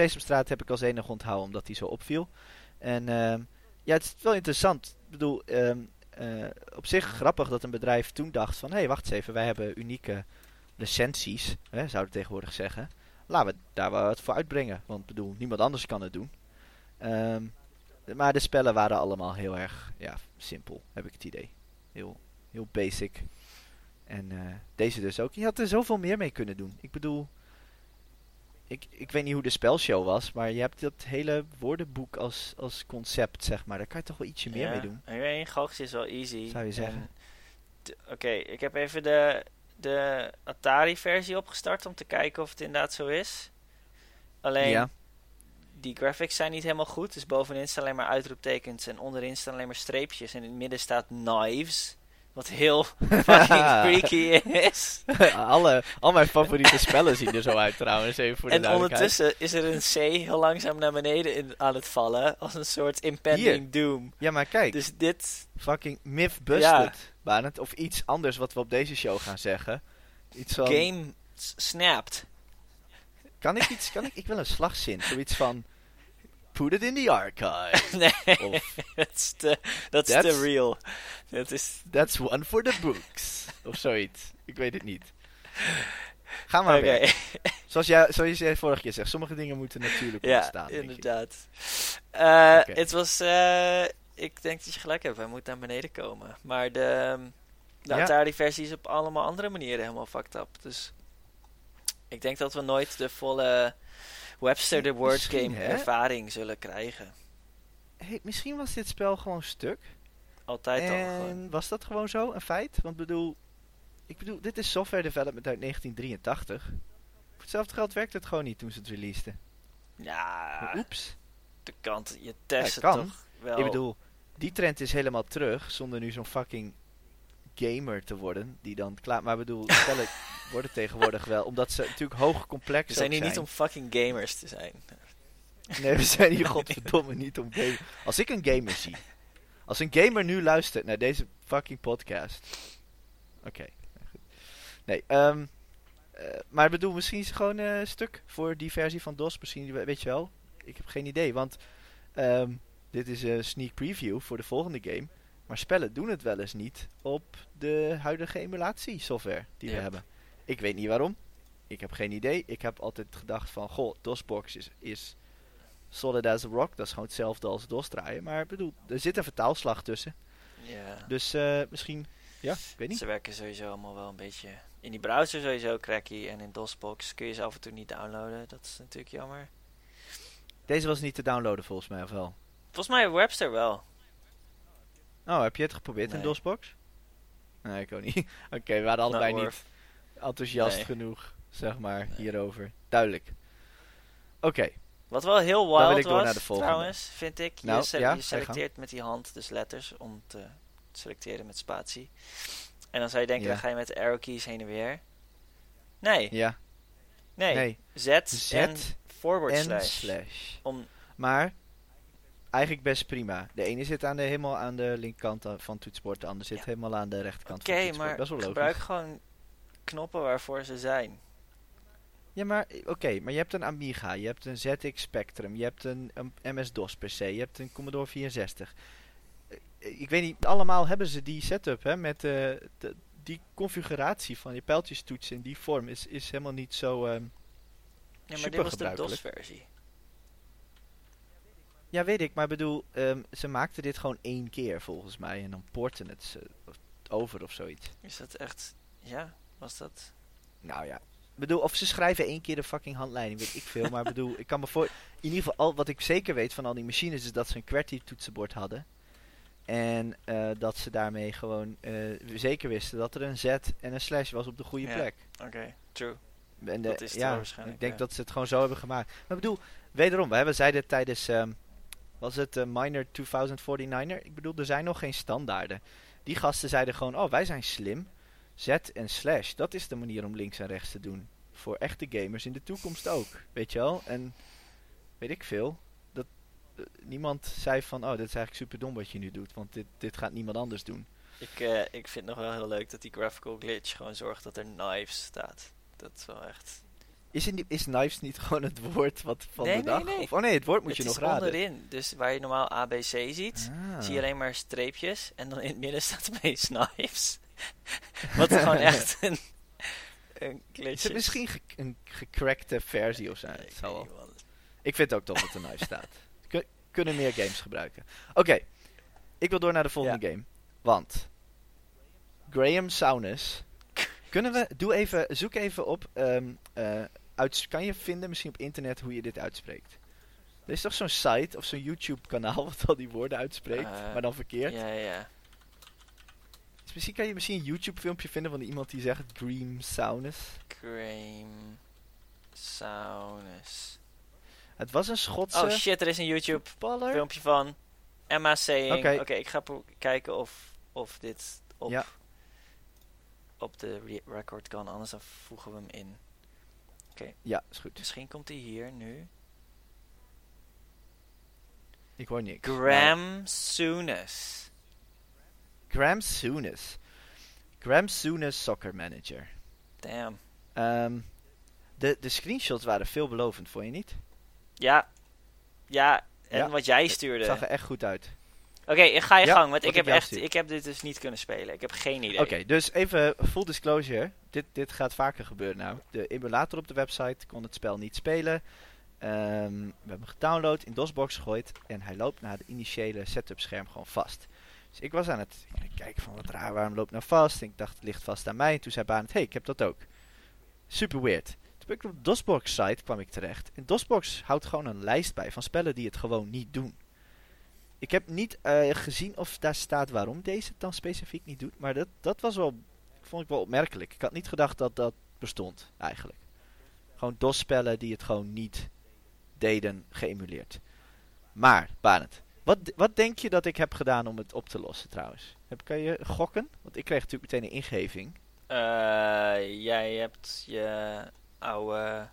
heb ik als enige onthouden omdat die zo opviel. En ehm, ja, het is wel interessant. Ik bedoel, ehm, eh, op zich grappig dat een bedrijf toen dacht van... Hé, hey, wacht eens even, wij hebben unieke licenties, hè, zouden tegenwoordig zeggen. Laten we daar wat voor uitbrengen. Want bedoel, niemand anders kan het doen. Ehm, maar de spellen waren allemaal heel erg ja, simpel, heb ik het idee. Heel, heel basic. En eh, deze dus ook. Je had er zoveel meer mee kunnen doen. Ik bedoel, ik, ik weet niet hoe de spelshow was, maar je hebt dat hele woordenboek als, als concept, zeg maar. Daar kan je toch wel ietsje meer Ja, mee doen. Ik weet niet, Galgje is wel easy. Zou je zeggen. Oké, ik heb even de, de Atari-versie opgestart om te kijken of het inderdaad zo is. Alleen, Ja. die graphics zijn niet helemaal goed. Dus bovenin staan alleen maar uitroeptekens en onderin staan alleen maar streepjes. En in het midden staat knives. Wat heel fucking freaky is. Alle, al mijn favoriete spellen zien er zo uit trouwens, even voor En ondertussen is er een C heel langzaam naar beneden in, aan het vallen. Als een soort impending doom. Ja, maar kijk, Dus dit... fucking myth busted, Ja. Barend. Of iets anders wat we op deze show gaan zeggen. Iets van, Game snapped. kan ik iets, kan ik, ik wil een slagzin, zoiets van, put it in the archive. nee, dat is That's- te real. Dat is... that's one for the books. Of zoiets. Ik weet het niet. Ga maar Oké, weer. Zoals jij, zoals jij vorige keer zegt, sommige dingen moeten natuurlijk ja, ontstaan. ik. inderdaad. Eh. Het was... eh, ik denk dat je gelijk hebt, wij moeten naar beneden komen. Maar de, de Ja. Atari-versie is op allemaal andere manieren helemaal fucked up. Dus ik denk dat we nooit de volle Webster the Word Game hè? ervaring zullen krijgen. Hey, misschien was dit spel gewoon stuk. Altijd al gewoon. En was dat gewoon zo, een feit? Want bedoel, ik bedoel, dit is software development uit 1983. Voor hetzelfde geld werkte het gewoon niet toen ze het releaseden. Ja, Oeps. de kant, je test het toch wel. Ik bedoel, die trend is helemaal terug zonder nu zo'n fucking gamer te worden. Die dan klaar. Maar ik bedoel, spellen worden tegenwoordig wel. Omdat ze natuurlijk hoog complex we zijn hier niet zijn. om fucking gamers te zijn. Nee, we zijn hier godverdomme niet om gamer. Als ik een gamer zie. Als een gamer nu luistert naar deze fucking podcast. Oké. Nee, ehm eh, maar bedoel, misschien is het gewoon een stuk voor die versie van DOS. Misschien, we- weet je wel. Ik heb geen idee, want ehm, dit is een sneak preview voor de volgende game. Maar spellen doen het wel eens niet op de huidige emulatiesoftware die we hebben. Ik weet niet waarom. Ik heb geen idee. Ik heb altijd gedacht van, goh, DOSBox is, is solid as a rock. Dat is gewoon hetzelfde als DOS draaien. Maar bedoel, er zit een vertaalslag tussen. Ja. Dus eh, misschien, ja, ik weet niet. Ze werken sowieso allemaal wel een beetje... In die browser sowieso cracky en in DOSBox kun je ze af en toe niet downloaden. Dat is natuurlijk jammer. Deze was niet te downloaden volgens mij, of wel? Volgens mij Webster wel. Oh, heb je het geprobeerd in. DOSBox? Nee, ik ook niet. Oké, we waren allebei Not niet enthousiast Nee. genoeg, zeg maar, Nee. hierover. Duidelijk. Oké, Wat wel heel wil wild was, naar de volgende. trouwens, vind ik. Je, Nou, se- ja, je je selecteert met die hand dus letters om te selecteren met spatie. En dan zou je denken, Ja. dan ga je met de arrow keys heen en weer. Nee, ja. nee. Nee, Z, Z en forward en slash. slash. Om, Maar, eigenlijk best prima. De ene zit aan de, helemaal aan de linkerkant eh, van het toetsenbord, de ander zit Ja. helemaal aan de rechterkant Oké, van het toetsenbord. maar gebruik gewoon knoppen waarvoor ze zijn. Ja, maar oké, maar je hebt een Amiga, je hebt een ZX Spectrum, je hebt een, een MS-DOS PC, je hebt een Commodore 64. Eh, Ik weet niet, allemaal hebben ze die setup, hè, met eh, de, die configuratie van je pijltjestoets in die vorm is, is helemaal niet zo... ehm, Ja, maar dit was de. DOS-versie. Ja, weet ik, maar bedoel, ehm, ze maakten dit gewoon één keer volgens mij en dan porten het ze over of zoiets. Is dat echt... Ja, was dat... Nou ja. Ik bedoel, of ze schrijven één keer de fucking handleiding, weet ik veel. Maar bedoel, ik kan me voor... In ieder geval, al, wat ik zeker weet van al die machines is dat ze een QWERTY toetsenbord hadden. En eh, dat ze daarmee gewoon eh, zeker wisten dat er een Z en een slash was op de goede Ja. plek. Oké, true. En de- Dat is ja, waarschijnlijk, ik denk ja. dat ze het gewoon zo hebben gemaakt. Maar ik bedoel, wederom, we zeiden tijdens, ehm, was het eh, Miner 2049er? Ik bedoel, er zijn nog geen standaarden. Die gasten zeiden gewoon, oh, wij zijn slim. Z en slash, dat is de manier om links en rechts te doen. Voor echte gamers in de toekomst ook, weet je wel? En weet ik veel. Dat, eh, niemand zei van, oh, dit is eigenlijk super dom wat je nu doet, want dit, dit gaat niemand anders doen. Ik, eh, ik vind nog wel heel leuk dat die graphical glitch gewoon zorgt dat er knives staat. Dat is wel echt... Is, in die, is knives niet gewoon het woord wat van Nee, de dag? nee. Of, oh nee, het woord moet het je is nog raden. onderin. Dus waar je normaal ABC ziet, Ah. zie je alleen maar streepjes. En dan in het midden staat opeens knives. Wat gewoon echt een, een glitch Is het is. misschien ge- een gecrackte versie of zo? Nee, Het ik wel. vind het ook dat er knife staat. Kun- kunnen meer games gebruiken. Oké, ik wil door naar de volgende game. Want Graham Saunus. Kunnen we, doe even, zoek even op. ehm, eh, uit, kan je vinden misschien op internet hoe je dit uitspreekt? Er is toch zo'n site of zo'n YouTube kanaal wat al die woorden uitspreekt, Eh, maar dan verkeerd. Ja, ja. Dus misschien kan je misschien een YouTube filmpje vinden van iemand die zegt Graham Saunus. Graham Saunus. Het was een Schotse Oh shit, er is een YouTube filmpje van Emma saying... Oké. Ik ga kijken of, of dit op, Ja. op de re- record kan. Anders dan voegen we hem in. Ja, is goed. Misschien komt hij hier nu. Ik hoor niks. Graham Souness. Graham Souness. Graham Souness Soccer Manager. Damn. Ehm, de, de screenshots waren veelbelovend, vond je niet? Ja. Ja, en Ja, wat jij Het stuurde. zag er echt goed uit. Oké, ik ga je Ja, gang, want ik heb echt, ik heb dit dus niet kunnen spelen. Ik heb geen idee. Oké, dus even full disclosure. Dit, dit gaat vaker gebeuren nou. De emulator op de website kon het spel niet spelen. Ehm, we hebben hem gedownload, in DOSBox gegooid. En hij loopt na de initiële setup scherm gewoon vast. Dus ik was aan het kijken van wat raar, waarom loopt nou vast? En ik dacht, het ligt vast aan mij. En toen zei Baan het, hey, ik heb dat ook. Super weird. Toen ben ik op de DOSBox site kwam ik terecht. En DOSBox houdt gewoon een lijst bij van spellen die het gewoon niet doen. Ik heb niet eh, gezien of daar staat waarom deze het dan specifiek niet doet. Maar dat, dat was wel, vond ik wel opmerkelijk. Ik had niet gedacht dat dat bestond, eigenlijk. Gewoon DOS-spellen die het gewoon niet deden, geëmuleerd. Maar, Barend, wat, wat denk je dat ik heb gedaan om het op te lossen trouwens? Heb, kan je gokken? Want ik kreeg natuurlijk meteen een ingeving. Eh, jij hebt je oude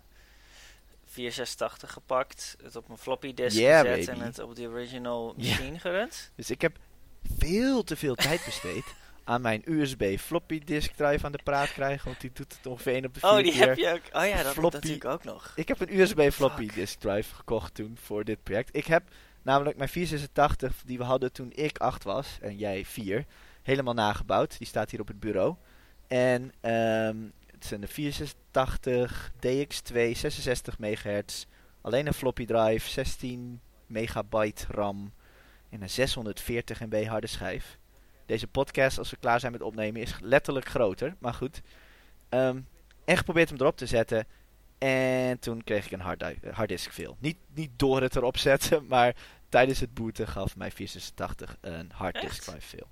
486 gepakt, het op een floppy disk Yeah, gezet baby. en het op de original machine gerund. Dus ik heb veel te veel tijd besteed aan mijn USB floppy disk drive aan de praat krijgen. Want die doet het ongeveer één op de vier Oh, die keer. heb je ook. Oh ja, dat, Floppy. natuurlijk ook nog. Ik heb een USB floppy disk drive gekocht toen voor dit project. Ik heb namelijk mijn 486 die we hadden toen ik 8 was en jij 4 helemaal nagebouwd. Die staat hier op het bureau. En ehm, het zijn de 486 DX2 66 MHz. Alleen een floppy drive, 16 megabyte RAM en een 640 MB harde schijf. Deze podcast, als we klaar zijn met opnemen, is letterlijk groter. Maar goed. Ehm, en geprobeerd hem erop te zetten. En toen kreeg ik een hard harddisk veel. Niet, niet door het erop zetten, maar tijdens het booten gaf mijn 486 een harddisk drive veel.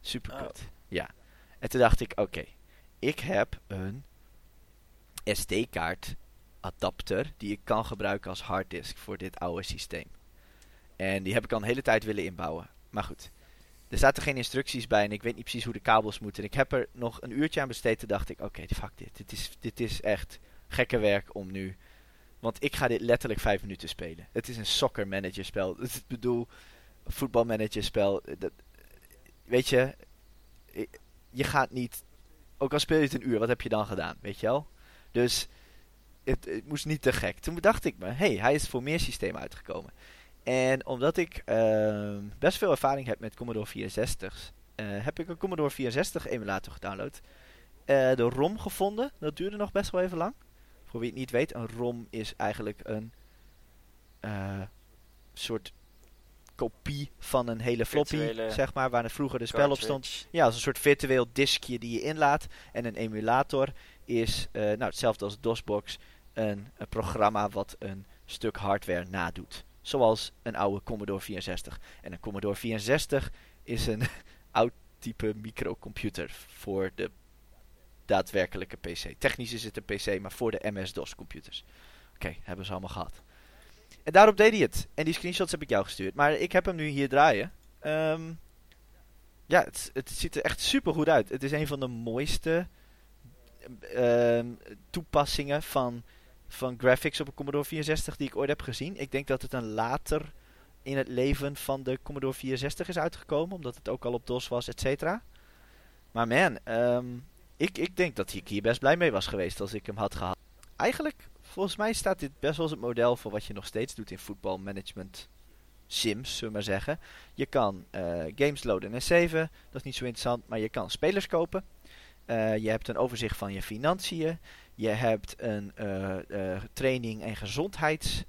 Super kut. Ja. En toen dacht ik, oké, ik heb een SD-kaart adapter die ik kan gebruiken als harddisk voor dit oude systeem. En die heb ik al een hele tijd willen inbouwen. Maar goed, er zaten geen instructies bij en ik weet niet precies hoe de kabels moeten. En ik heb er nog een uurtje aan besteed. Toen dacht ik, oké, fuck dit. Dit is, dit is echt gekke werk om nu... Want ik ga dit letterlijk vijf minuten spelen. Het is een soccer manager spel. Ik bedoel, voetbalmanager spel. Dat, weet je, je gaat niet... Ook al speel je het een uur, wat heb je dan gedaan? Weet je wel? Dus het, het moest niet te gek. Toen dacht ik me, hey, hij is voor meer systemen uitgekomen. En omdat ik uh, best veel ervaring heb met Commodore 64, uh, eh, heb ik een Commodore 64 emulator gedownload. Uh, de ROM gevonden, dat duurde nog best wel even lang. Voor wie het niet weet, een ROM is eigenlijk een uh, soort kopie van een hele floppy, Virtuele zeg maar, waar het vroeger de spel op stond. Ja, als een soort virtueel diskje die je inlaat. En een emulator is, nou hetzelfde als DOSBox, een, een programma wat een stuk hardware nadoet. Zoals een oude Commodore 64. En een Commodore 64 is een oud type microcomputer voor de daadwerkelijke PC. Technisch is het een PC, maar voor de MS-DOS computers. Oké, hebben ze allemaal gehad. En daarop deed hij het. En die screenshots heb ik jou gestuurd. Maar ik heb hem nu hier draaien. Um, ja, het, het, ziet er echt super goed uit. Het is een van de mooiste um, toepassingen van van graphics op een Commodore 64 die ik ooit heb gezien. Ik denk dat het een later in het leven van de Commodore 64 is uitgekomen, omdat het ook al op DOS was, et cetera. Maar man, um, ik, ik denk dat ik hier best blij mee was geweest als ik hem had gehad. Eigenlijk, volgens mij staat dit best wel als het model voor wat je nog steeds doet in voetbalmanagement sims, zullen we maar zeggen. Je kan uh, games loaden en saven, dat is niet zo interessant, maar je kan spelers kopen. Uh, je hebt een overzicht van je financiën. Je hebt een uh, training- en gezondheids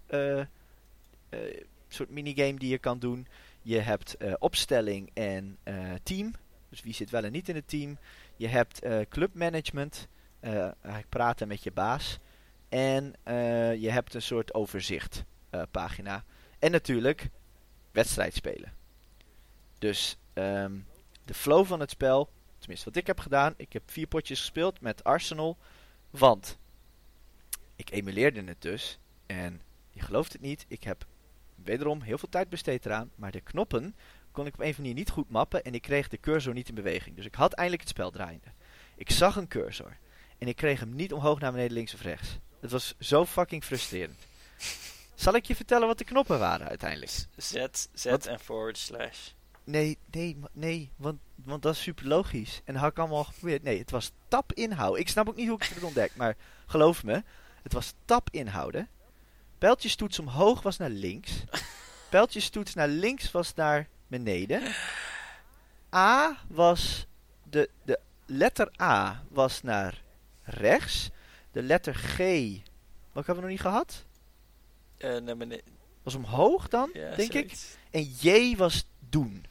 soort minigame die je kan doen. Je hebt opstelling en team. Dus wie zit wel en niet in het team. Je hebt clubmanagement. eigenlijk praten met je baas. En je hebt een soort overzicht pagina. En natuurlijk wedstrijd spelen. Dus um, de flow van het spel Tenminste, wat ik heb gedaan. Ik heb vier potjes gespeeld met Arsenal. Want ik emuleerde het dus. En je gelooft het niet. Ik heb wederom heel veel tijd besteed eraan. Maar de knoppen kon ik op een of andere manier niet goed mappen. En ik kreeg de cursor niet in beweging. Dus ik had eindelijk het spel draaiende. Ik zag een cursor. En ik kreeg hem niet omhoog naar beneden, links of rechts. Het was zo fucking frustrerend. Zal ik je vertellen wat de knoppen waren uiteindelijk? Z, Z en forward slash. Nee, nee, nee, want, want dat is super logisch. En had ik allemaal geprobeerd. Nee, het was tap inhouden. Ik snap ook niet hoe ik het heb ontdekt, maar geloof me, het was tap inhouden. Pijltjestoets omhoog was naar links. Pijltjestoets naar links was naar beneden. A was, de, de letter A was naar rechts. De letter G, wat hebben we nog niet gehad? Uh, naar beneden. Was omhoog dan, denk ik. En J was doen.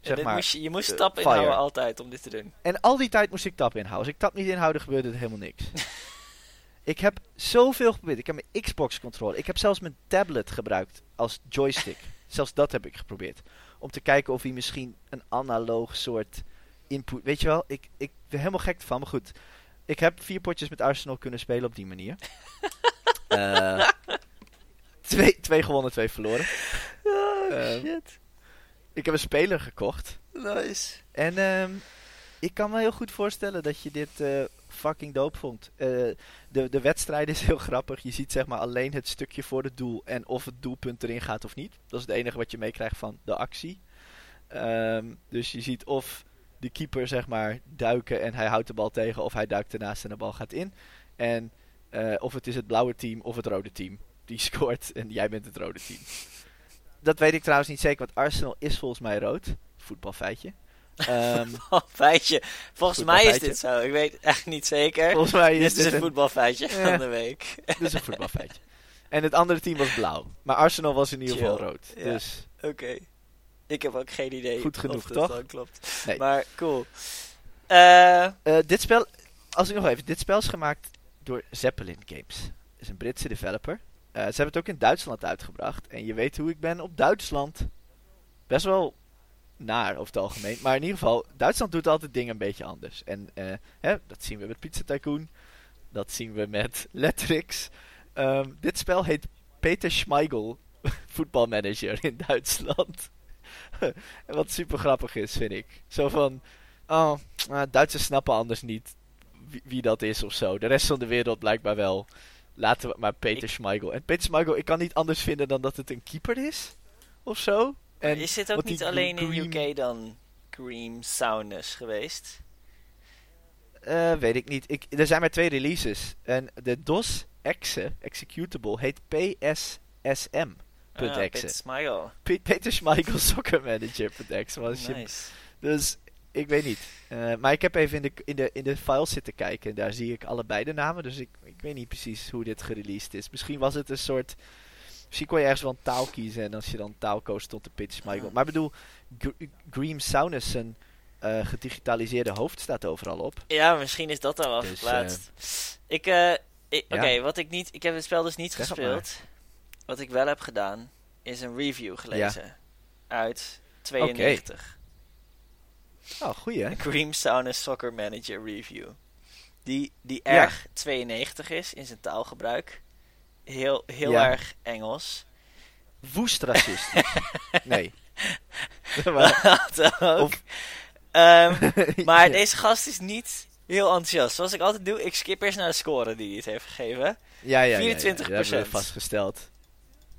Zeg maar, moest je, je moest uh, tap inhouden altijd om dit te doen. En al die tijd moest ik tap inhouden. Als ik tap niet inhouden, gebeurde er helemaal niks. ik heb zoveel geprobeerd. Ik heb mijn Xbox controller. Ik heb zelfs mijn tablet gebruikt als joystick. zelfs dat heb ik geprobeerd. Om te kijken of hij misschien een analoog soort input... Weet je wel, ik, ik ben helemaal gek van. Maar goed, ik heb vier potjes met Arsenal kunnen spelen op die manier. uh, twee, twee gewonnen, twee verloren. Oh, uh, shit. Ik heb een speler gekocht. Nice. En um, ik kan me heel goed voorstellen dat je dit uh, fucking dope vond. Uh, de, de wedstrijd is heel grappig. Je ziet zeg maar alleen het stukje voor het doel en of het doelpunt erin gaat of niet. Dat is het enige wat je meekrijgt van de actie. Um, dus je ziet of de keeper zeg maar duiken en hij houdt de bal tegen of hij duikt ernaast en de bal gaat in. En uh, of het is het blauwe team of het rode team die scoort en jij bent het rode team dat weet ik trouwens niet zeker, want Arsenal is volgens mij rood. Voetbalfeitje. Um, feitje. Volgens mij is dit zo. Ik weet echt niet zeker. Volgens mij is dit, is een, voetbalfeitje van de week. dit is een voetbalfeitje. En het andere team was blauw. Maar Arsenal was in ieder geval rood. Dus. Oké. Ik heb ook geen idee. Goed genoeg, toch? klopt. Nee. Maar cool. Uh, uh, dit spel, als ik nog even, dit spel is gemaakt door Zeppelin Games. Dat is een Britse developer. Eh, ze hebben het ook in Duitsland uitgebracht. En je weet hoe ik ben op Duitsland. Best wel naar over het algemeen. Maar in ieder geval, Duitsland doet altijd dingen een beetje anders. En eh, hè, dat zien we met Pizza Tycoon. Dat zien we met Lettrix. Ehm, dit spel heet Peter Schmeigel, voetbalmanager in Duitsland. wat super grappig is, vind ik. Zo van, oh, uh, Duitsers snappen anders niet wie, wie, dat is of zo. De rest van de wereld blijkbaar wel. Laten we maar Peter ik... Schmeigel. En Peter Schmeigel, ik kan niet anders vinden dan dat het een keeper is. Of zo. En is dit ook niet alleen in UK dan Cream Soundness geweest? Uh, weet ik niet. Ik, er zijn maar twee releases. En de DOS exe, executable, heet PSSM. Ah, Peter Schmeigel. Peter Schmeigel Soccer Manager.exe. Nice. Dus ik weet niet. Uh, maar ik heb even in de, in, de, in de files zitten kijken. En daar zie ik allebei de namen. Dus ik, ik weet niet precies hoe dit gereleased is. Misschien was het een soort... Misschien kon je ergens wel een taal kiezen. En als je dan taal koos, stond de Peter Schmeigel. Maar ik bedoel, Green Saunus, uh, gedigitaliseerde hoofd staat overal op. Ja, misschien is dat dus, afgeplaatst. Dus, ik, uh, Oké, ja. wat ik niet... Ik heb het spel dus niet zeg gespeeld. Wat ik wel heb gedaan, is een review gelezen. Ja. Uit 92. Okay. Oh, goeie hè? Cream Sauna Soccer Manager Review. Die, die erg 92 is in zijn taalgebruik. Heel, heel erg Engels. Woest racistisch. nee. maar, of... um, maar deze gast is niet heel enthousiast. Zoals ik altijd doe, ik skip eerst naar de score die hij het heeft gegeven. Ja, ja, 24 ja, ja, hebben we vastgesteld.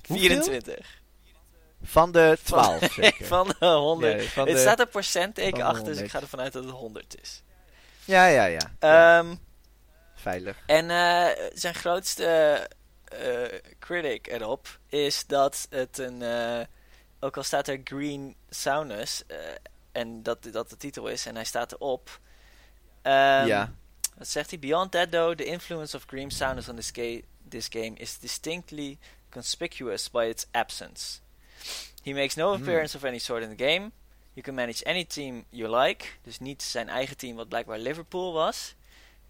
24. Van de 12, van, zeker? van de 100. Ja, van het de, staat een percentage achter, dus ik ga ervan uit dat het 100 is. Ja, ja, ja. Um, Veilig. En uh, zijn grootste uh, critic erop is dat het een... Uh, ook al staat er Green Saunus en dat dat de titel is en hij staat erop... Um, ja. Wat zegt hij? Beyond that though, the influence of Green Saunus on this, ga this game is distinctly conspicuous by its absence. He makes no hmm. appearance of any sort in the game. You can manage any team you like. Dus niet zijn eigen team, wat blijkbaar Liverpool was.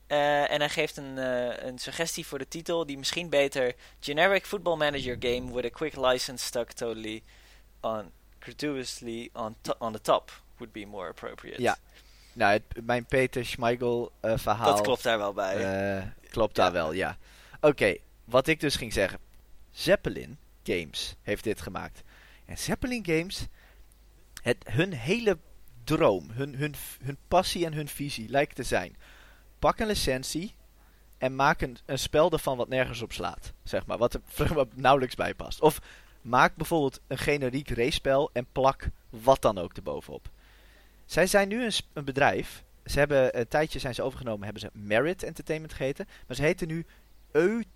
Uh, en hij geeft een, uh, een suggestie voor de titel die misschien beter generic football manager game with a quick license stuck totally on gratuitously on, on the top would be more appropriate. Ja, nou, het, mijn Peter Schmeigel uh, verhaal. Dat klopt daar wel bij. klopt daar wel, ja. Oké, wat ik dus ging zeggen. Zeppelin Games heeft dit gemaakt. En Zeppelin Games, het, hun hele droom, hun, hun, hun passie en hun visie lijkt te zijn. Pak een licentie en maak een, spel ervan wat nergens op slaat. Zeg maar, wat er nauwelijks bij past. Of maak bijvoorbeeld een generiek race-spel en plak wat dan ook erbovenop. Zij zijn nu een, een, bedrijf. Ze hebben een tijdje zijn ze overgenomen, hebben ze Merit Entertainment geheten. Maar ze heten nu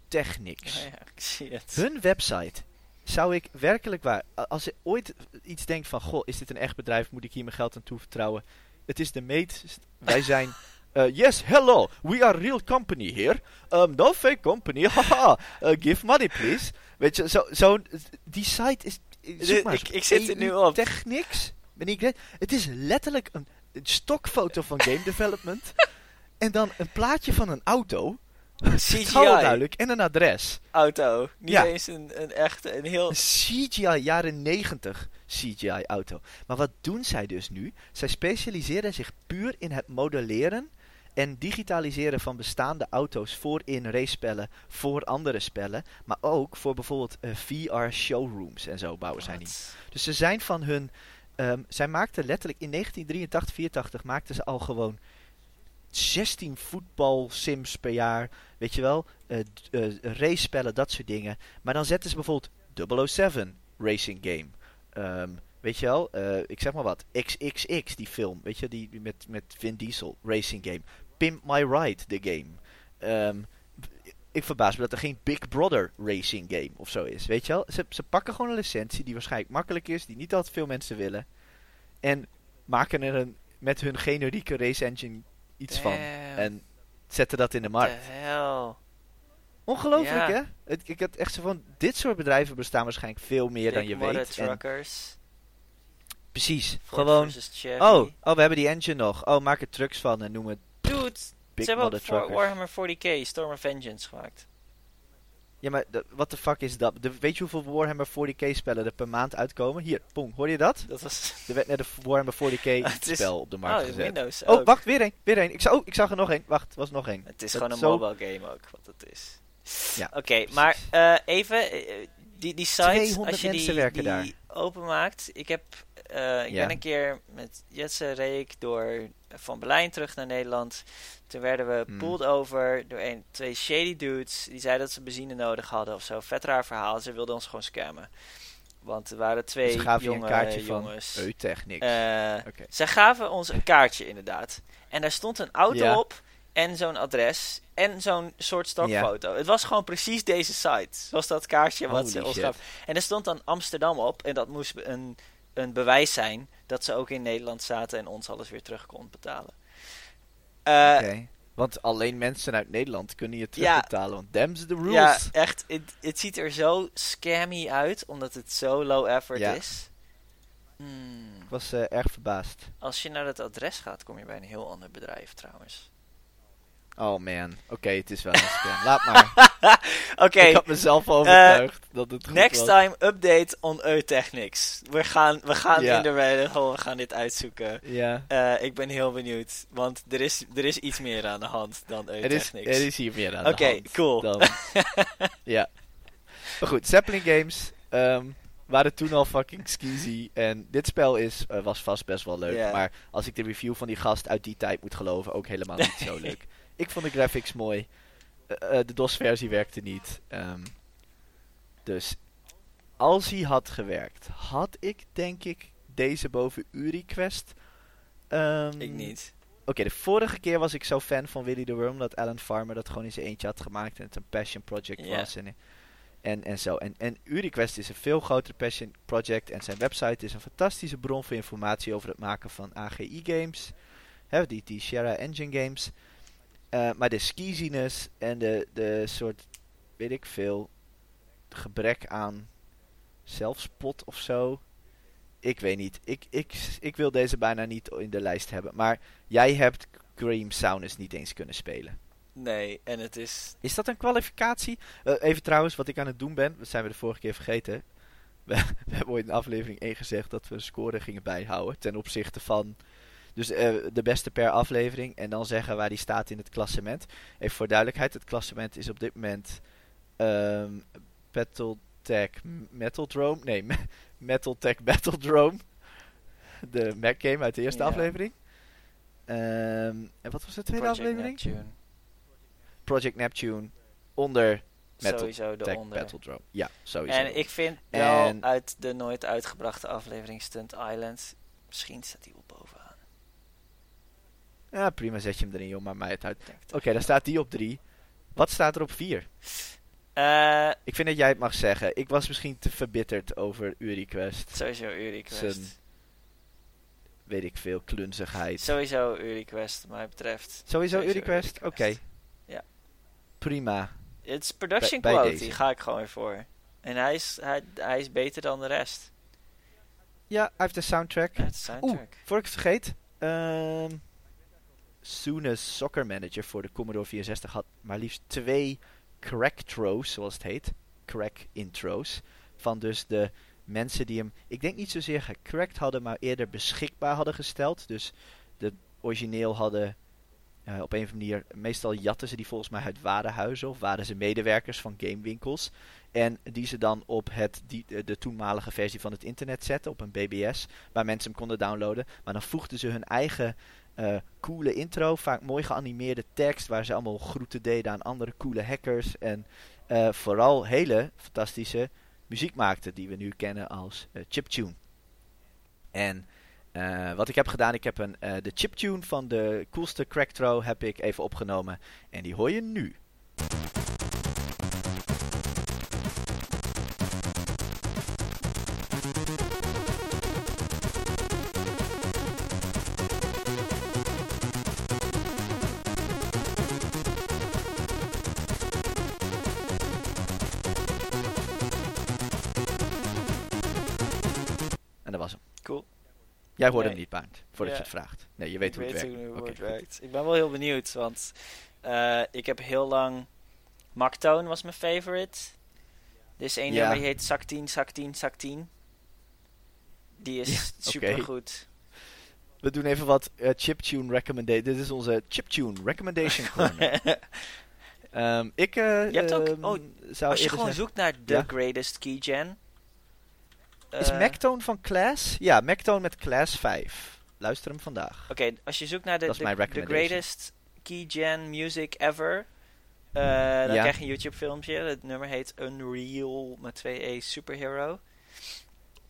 Eutechnics. Ja, ik zie het. Hun website zou ik werkelijk waar, als je ooit iets denkt van, goh, is dit een echt bedrijf, moet ik hier mijn geld aan toevertrouwen? Het is de meet, wij zijn, uh, yes, hello, we are real company here, um, no fake company, haha, uh, give money please. Weet je, zo, zo die site is, zoek maar ik, ik zit er nu op. Technics, ben ik het is letterlijk een, een stokfoto van game development en dan een plaatje van een auto CGI. duidelijk. En een adres. Auto. Niet ja. eens een, een echte, een heel... CGI, jaren 90 CGI auto. Maar wat doen zij dus nu? Zij specialiseren zich puur in het modelleren en digitaliseren van bestaande auto's voor in race-spellen, voor andere spellen. Maar ook voor bijvoorbeeld uh, eh, VR-showrooms en zo bouwen zij niet. Dus ze zijn van hun... Um, zij maakten letterlijk in 1983, 84 maakten ze al gewoon 16 voetbal sims per jaar. Weet je wel? Uh, uh, race spellen, dat soort dingen. Maar dan zetten ze bijvoorbeeld 007 racing game. Um, weet je wel? Uh, ik zeg maar wat. XXX, die film. Weet je? Die, met, met Vin Diesel racing game. Pimp My Ride, de game. Um, ik verbaas me dat er geen Big Brother racing game of zo is. Weet je wel? Ze, ze pakken gewoon een licentie die waarschijnlijk makkelijk is. Die niet altijd veel mensen willen. En maken er een, met hun generieke race engine iets van. En zetten dat in de markt. Ongelooflijk, hè? Het, ik had echt zo van, dit soort bedrijven bestaan waarschijnlijk veel meer dan je weet. truckers. precies. gewoon, oh, oh, we hebben die engine nog. Oh, maak er trucks van en noem het... Dude, Big Ze hebben ook. Warhammer 40k Storm of Vengeance gemaakt. Ja, maar wat de fuck is dat? De, weet je hoeveel Warhammer 40k spellen er per maand uitkomen? Hier, pong, hoor je dat? Dat was... Er werd net een Warhammer 40k Het is- spel op de markt Oh, gezet. Windows Oh, ook. wacht, weer één, weer één. Ik, zag- oh, ik zag er nog één. Wacht, er was nog één. Het is Dat gewoon een zo- mobile game ook, wat het is. Ja, Oké, maar eh, even, eh, die, die site, 200 als je die, die openmaakt. Ik, heb, eh, ik Ja. ben een keer met Jetse Reek door van Berlijn terug naar Nederland. Toen werden we Hmm. pulled over door een, twee shady dudes. Die zeiden dat ze benzine nodig hadden of zo. Vet raar verhaal. Ze wilden ons gewoon scammen. Want er waren twee Ze gaven jonge een kaartje van jongens. Eutechnics. Eh, Oké. Zij gaven ons een kaartje inderdaad. En daar stond een auto Ja. op en zo'n adres en zo'n soort stokfoto. Het was gewoon precies deze site. Zoals dat kaartje wat ze ons. En er stond dan Amsterdam op en dat moest een, een bewijs zijn dat ze ook in Nederland zaten en ons alles weer terug kon betalen. Eh, Oké. Want alleen mensen uit Nederland kunnen je Ja. terugbetalen. Want them's the rules. Ja, echt. Het, ziet er zo scammy uit, omdat het zo low effort Ja. is. Hmm. Ik was eh, erg verbaasd. Als je naar het adres gaat, kom je bij een heel ander bedrijf trouwens. Oh man. Oké, het is wel een scam. Laat maar. Oké, Eh, Ik had mezelf overtuigd dat het goed next was. time update on Eutechnics. We gaan, we gaan in de rabbit hole, we gaan dit uitzoeken. Ja. Eh, ik ben heel benieuwd, want er is, er is iets meer aan de hand dan Er is, Eutechnics. er is hier meer aan Oké, de hand. cool. Dan. ja. Maar goed, Zeppelin Games ehm, waren toen al fucking skeezy. En dit spel is, eh, was vast best wel leuk. Maar als ik de review van die gast uit die tijd moet geloven, ook helemaal niet zo leuk. Ik vond de graphics mooi. Eh, eh, de DOS-versie werkte niet. Ehm, dus als hij had gewerkt, had ik denk ik deze boven Uri Quest. ehm, Ik niet. Oké, de vorige keer was ik zo fan van Willy the Worm dat Alan Farmer dat gewoon in zijn eentje had gemaakt en het een passion project was. En, en, en zo. En, en UriQuest is een veel groter passion project en zijn website is een fantastische bron voor informatie over het maken van AGI games. Hè, die, die Sierra Engine games. Eh, maar de skeeziness en de, de soort, weet ik veel, gebrek aan zelfspot of zo. Ik weet niet. Ik, ik, ik wil deze bijna niet in de lijst hebben. Maar jij hebt Cream Saunus niet eens kunnen spelen. Nee, en het is... Is dat een kwalificatie? Eh, even trouwens, wat ik aan het doen ben, dat zijn we de vorige keer vergeten. We, we hebben ooit in aflevering 1 gezegd dat we een score gingen bijhouden ten opzichte van dus eh, de beste per aflevering en dan zeggen waar die staat in het klassement. Even voor duidelijkheid, het klassement is op dit moment ehm Battletech Metal Nee, Me- Metaltech Battledrome. De Mac game uit de eerste aflevering. Ehm, en wat was de tweede Project aflevering? Neptune. Project Neptune onder Metal Sowieso Tech eronder. Battledrome. Ja, sowieso. En ik vind wel uit de nooit uitgebrachte aflevering Stunt Island, misschien staat die wel bovenaan. Ja, prima, zet je hem erin, joh, maar mij het uit. Oké, dan staat die op 3. Wat staat er op 4? Eh, Ik vind dat jij het mag zeggen. Ik was misschien te verbitterd over UriQuest. sowieso UriQuest. Zijn Weet ik veel, klunzigheid. Sowieso UriQuest, wat mij betreft. Sowieso sowieso UriQuest? Oké. Ja. Prima. Het is production quality, ga ik gewoon weer voor. En hij is, hij, hij is beter dan de rest. Ja, hij heeft een soundtrack. Soundtrack. Voor ik het vergeet. ehm Soonest Soccer Manager voor de Commodore 64 had maar liefst twee crack throws, zoals het heet. Crack intros. Van dus de mensen die hem, ik denk niet zozeer gecrackt hadden, maar eerder beschikbaar hadden gesteld. Dus de origineel hadden eh, op een of andere manier, meestal jatten ze die volgens mij uit warenhuizen of waren ze medewerkers van gamewinkels. En die ze dan op het, die, de, de toenmalige versie van het internet zetten, op een BBS, waar mensen hem konden downloaden. Maar dan voegden ze hun eigen eh, coole intro, vaak mooi geanimeerde tekst, waar ze allemaal groeten deden aan andere coole hackers. En eh, vooral hele fantastische muziek maakten, die we nu kennen als eh, chiptune. En eh, wat ik heb gedaan, ik heb een, eh, de chiptune van de coolste crack throw heb ik even opgenomen. En die hoor je nu. Jij hoorde Nee. hem niet, Paard, voordat Ja. je het vraagt. Nee, je weet ik hoe het werkt. hoe Oké, het goed. werkt. Ik ben wel heel benieuwd, want eh, ik heb heel lang... Mactone was mijn favorite. Er is één Ja. nummer die heet Zak 10, Zak 10, Zak 10. Die is Ja, oké. supergoed. We doen even wat eh, chiptune recommendation. Dit is onze chiptune recommendation corner. Ehm, ik eh, Je hebt ook- ehm, oh, zou Als je gewoon zeggen- zoekt naar The. Greatest Keygen... Is eh, Mactone van Class? Ja, Mactone met Class 5. Luister hem vandaag. Oké, als je zoekt naar de, de, recommendation. Greatest Keygen Music Ever... eh, dan Ja. krijg je een YouTube filmpje. Het nummer heet Unreal met 2 E Superhero.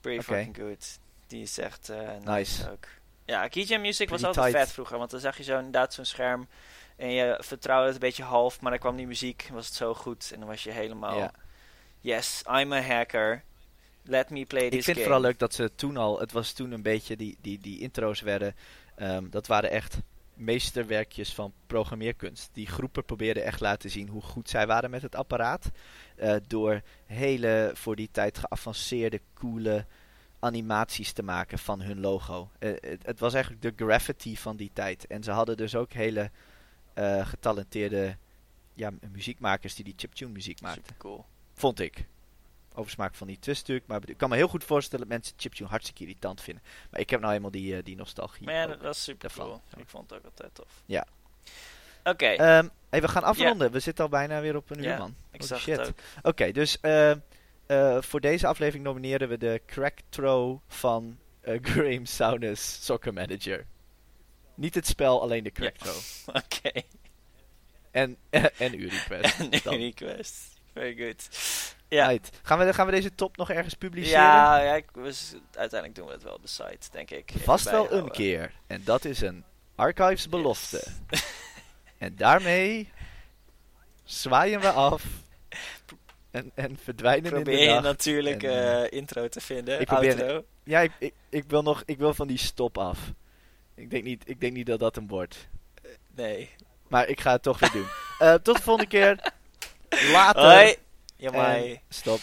Pretty fucking good. Die is echt eh, nice. Nice. ook. Ja, Keygen Music was altijd tight. vet vroeger. Want dan zag je zo inderdaad zo'n scherm. En je vertrouwde het een beetje half. Maar dan kwam die muziek. Was het zo goed. En dan was je helemaal... Yes, I'm a hacker. Let me play this Ik vind het vooral leuk dat ze toen al, het was toen een beetje, die, die, die intro's werden, ehm, dat waren echt meesterwerkjes van programmeerkunst. Die groepen probeerden echt laten zien hoe goed zij waren met het apparaat. eh, door hele, voor die tijd geavanceerde, coole animaties te maken van hun logo. Eh, het, het was eigenlijk de graffiti van die tijd. En ze hadden dus ook hele eh, getalenteerde ja, muziekmakers die die chiptune muziek maakten. Super cool. Vond ik. Oversmaak van niet twist natuurlijk. Maar ik kan me heel goed voorstellen dat mensen chiptune hartstikke irritant vinden. Maar ik heb nou helemaal die, eh, die nostalgie. Maar ja, dat was super daarvan. cool. Ik vond het ook altijd tof. Ja. Oké, Ehm, hey, we gaan afronden. We zitten al bijna weer op een uur, man. ik holy zag shit. het ook. Oké, dus eh, eh, voor deze aflevering nomineren we de crack throw van Graham Souness Soccer Manager. Niet het spel, alleen de crack throw. Oké. En, en uw request. En request. Very good. Ja. Right. Gaan, we, gaan we deze top nog ergens publiceren? Ja, ja ik, uiteindelijk doen we het wel op de site, denk ik. Even Vast wel een keer. En dat is een archives belofte. Yes. En daarmee zwaaien we af. En, en verdwijnen in Probeer de je nacht. natuurlijk En, eh, eh, intro te vinden. ik probeer- outro. Ja, ik, ik, ik wil nog ik wil van die stop af. Ik denk niet, ik denk niet dat dat hem wordt. Nee. Maar ik ga het toch weer doen. Eh, tot de volgende keer. Later. Hoi. Ja, maar. stop.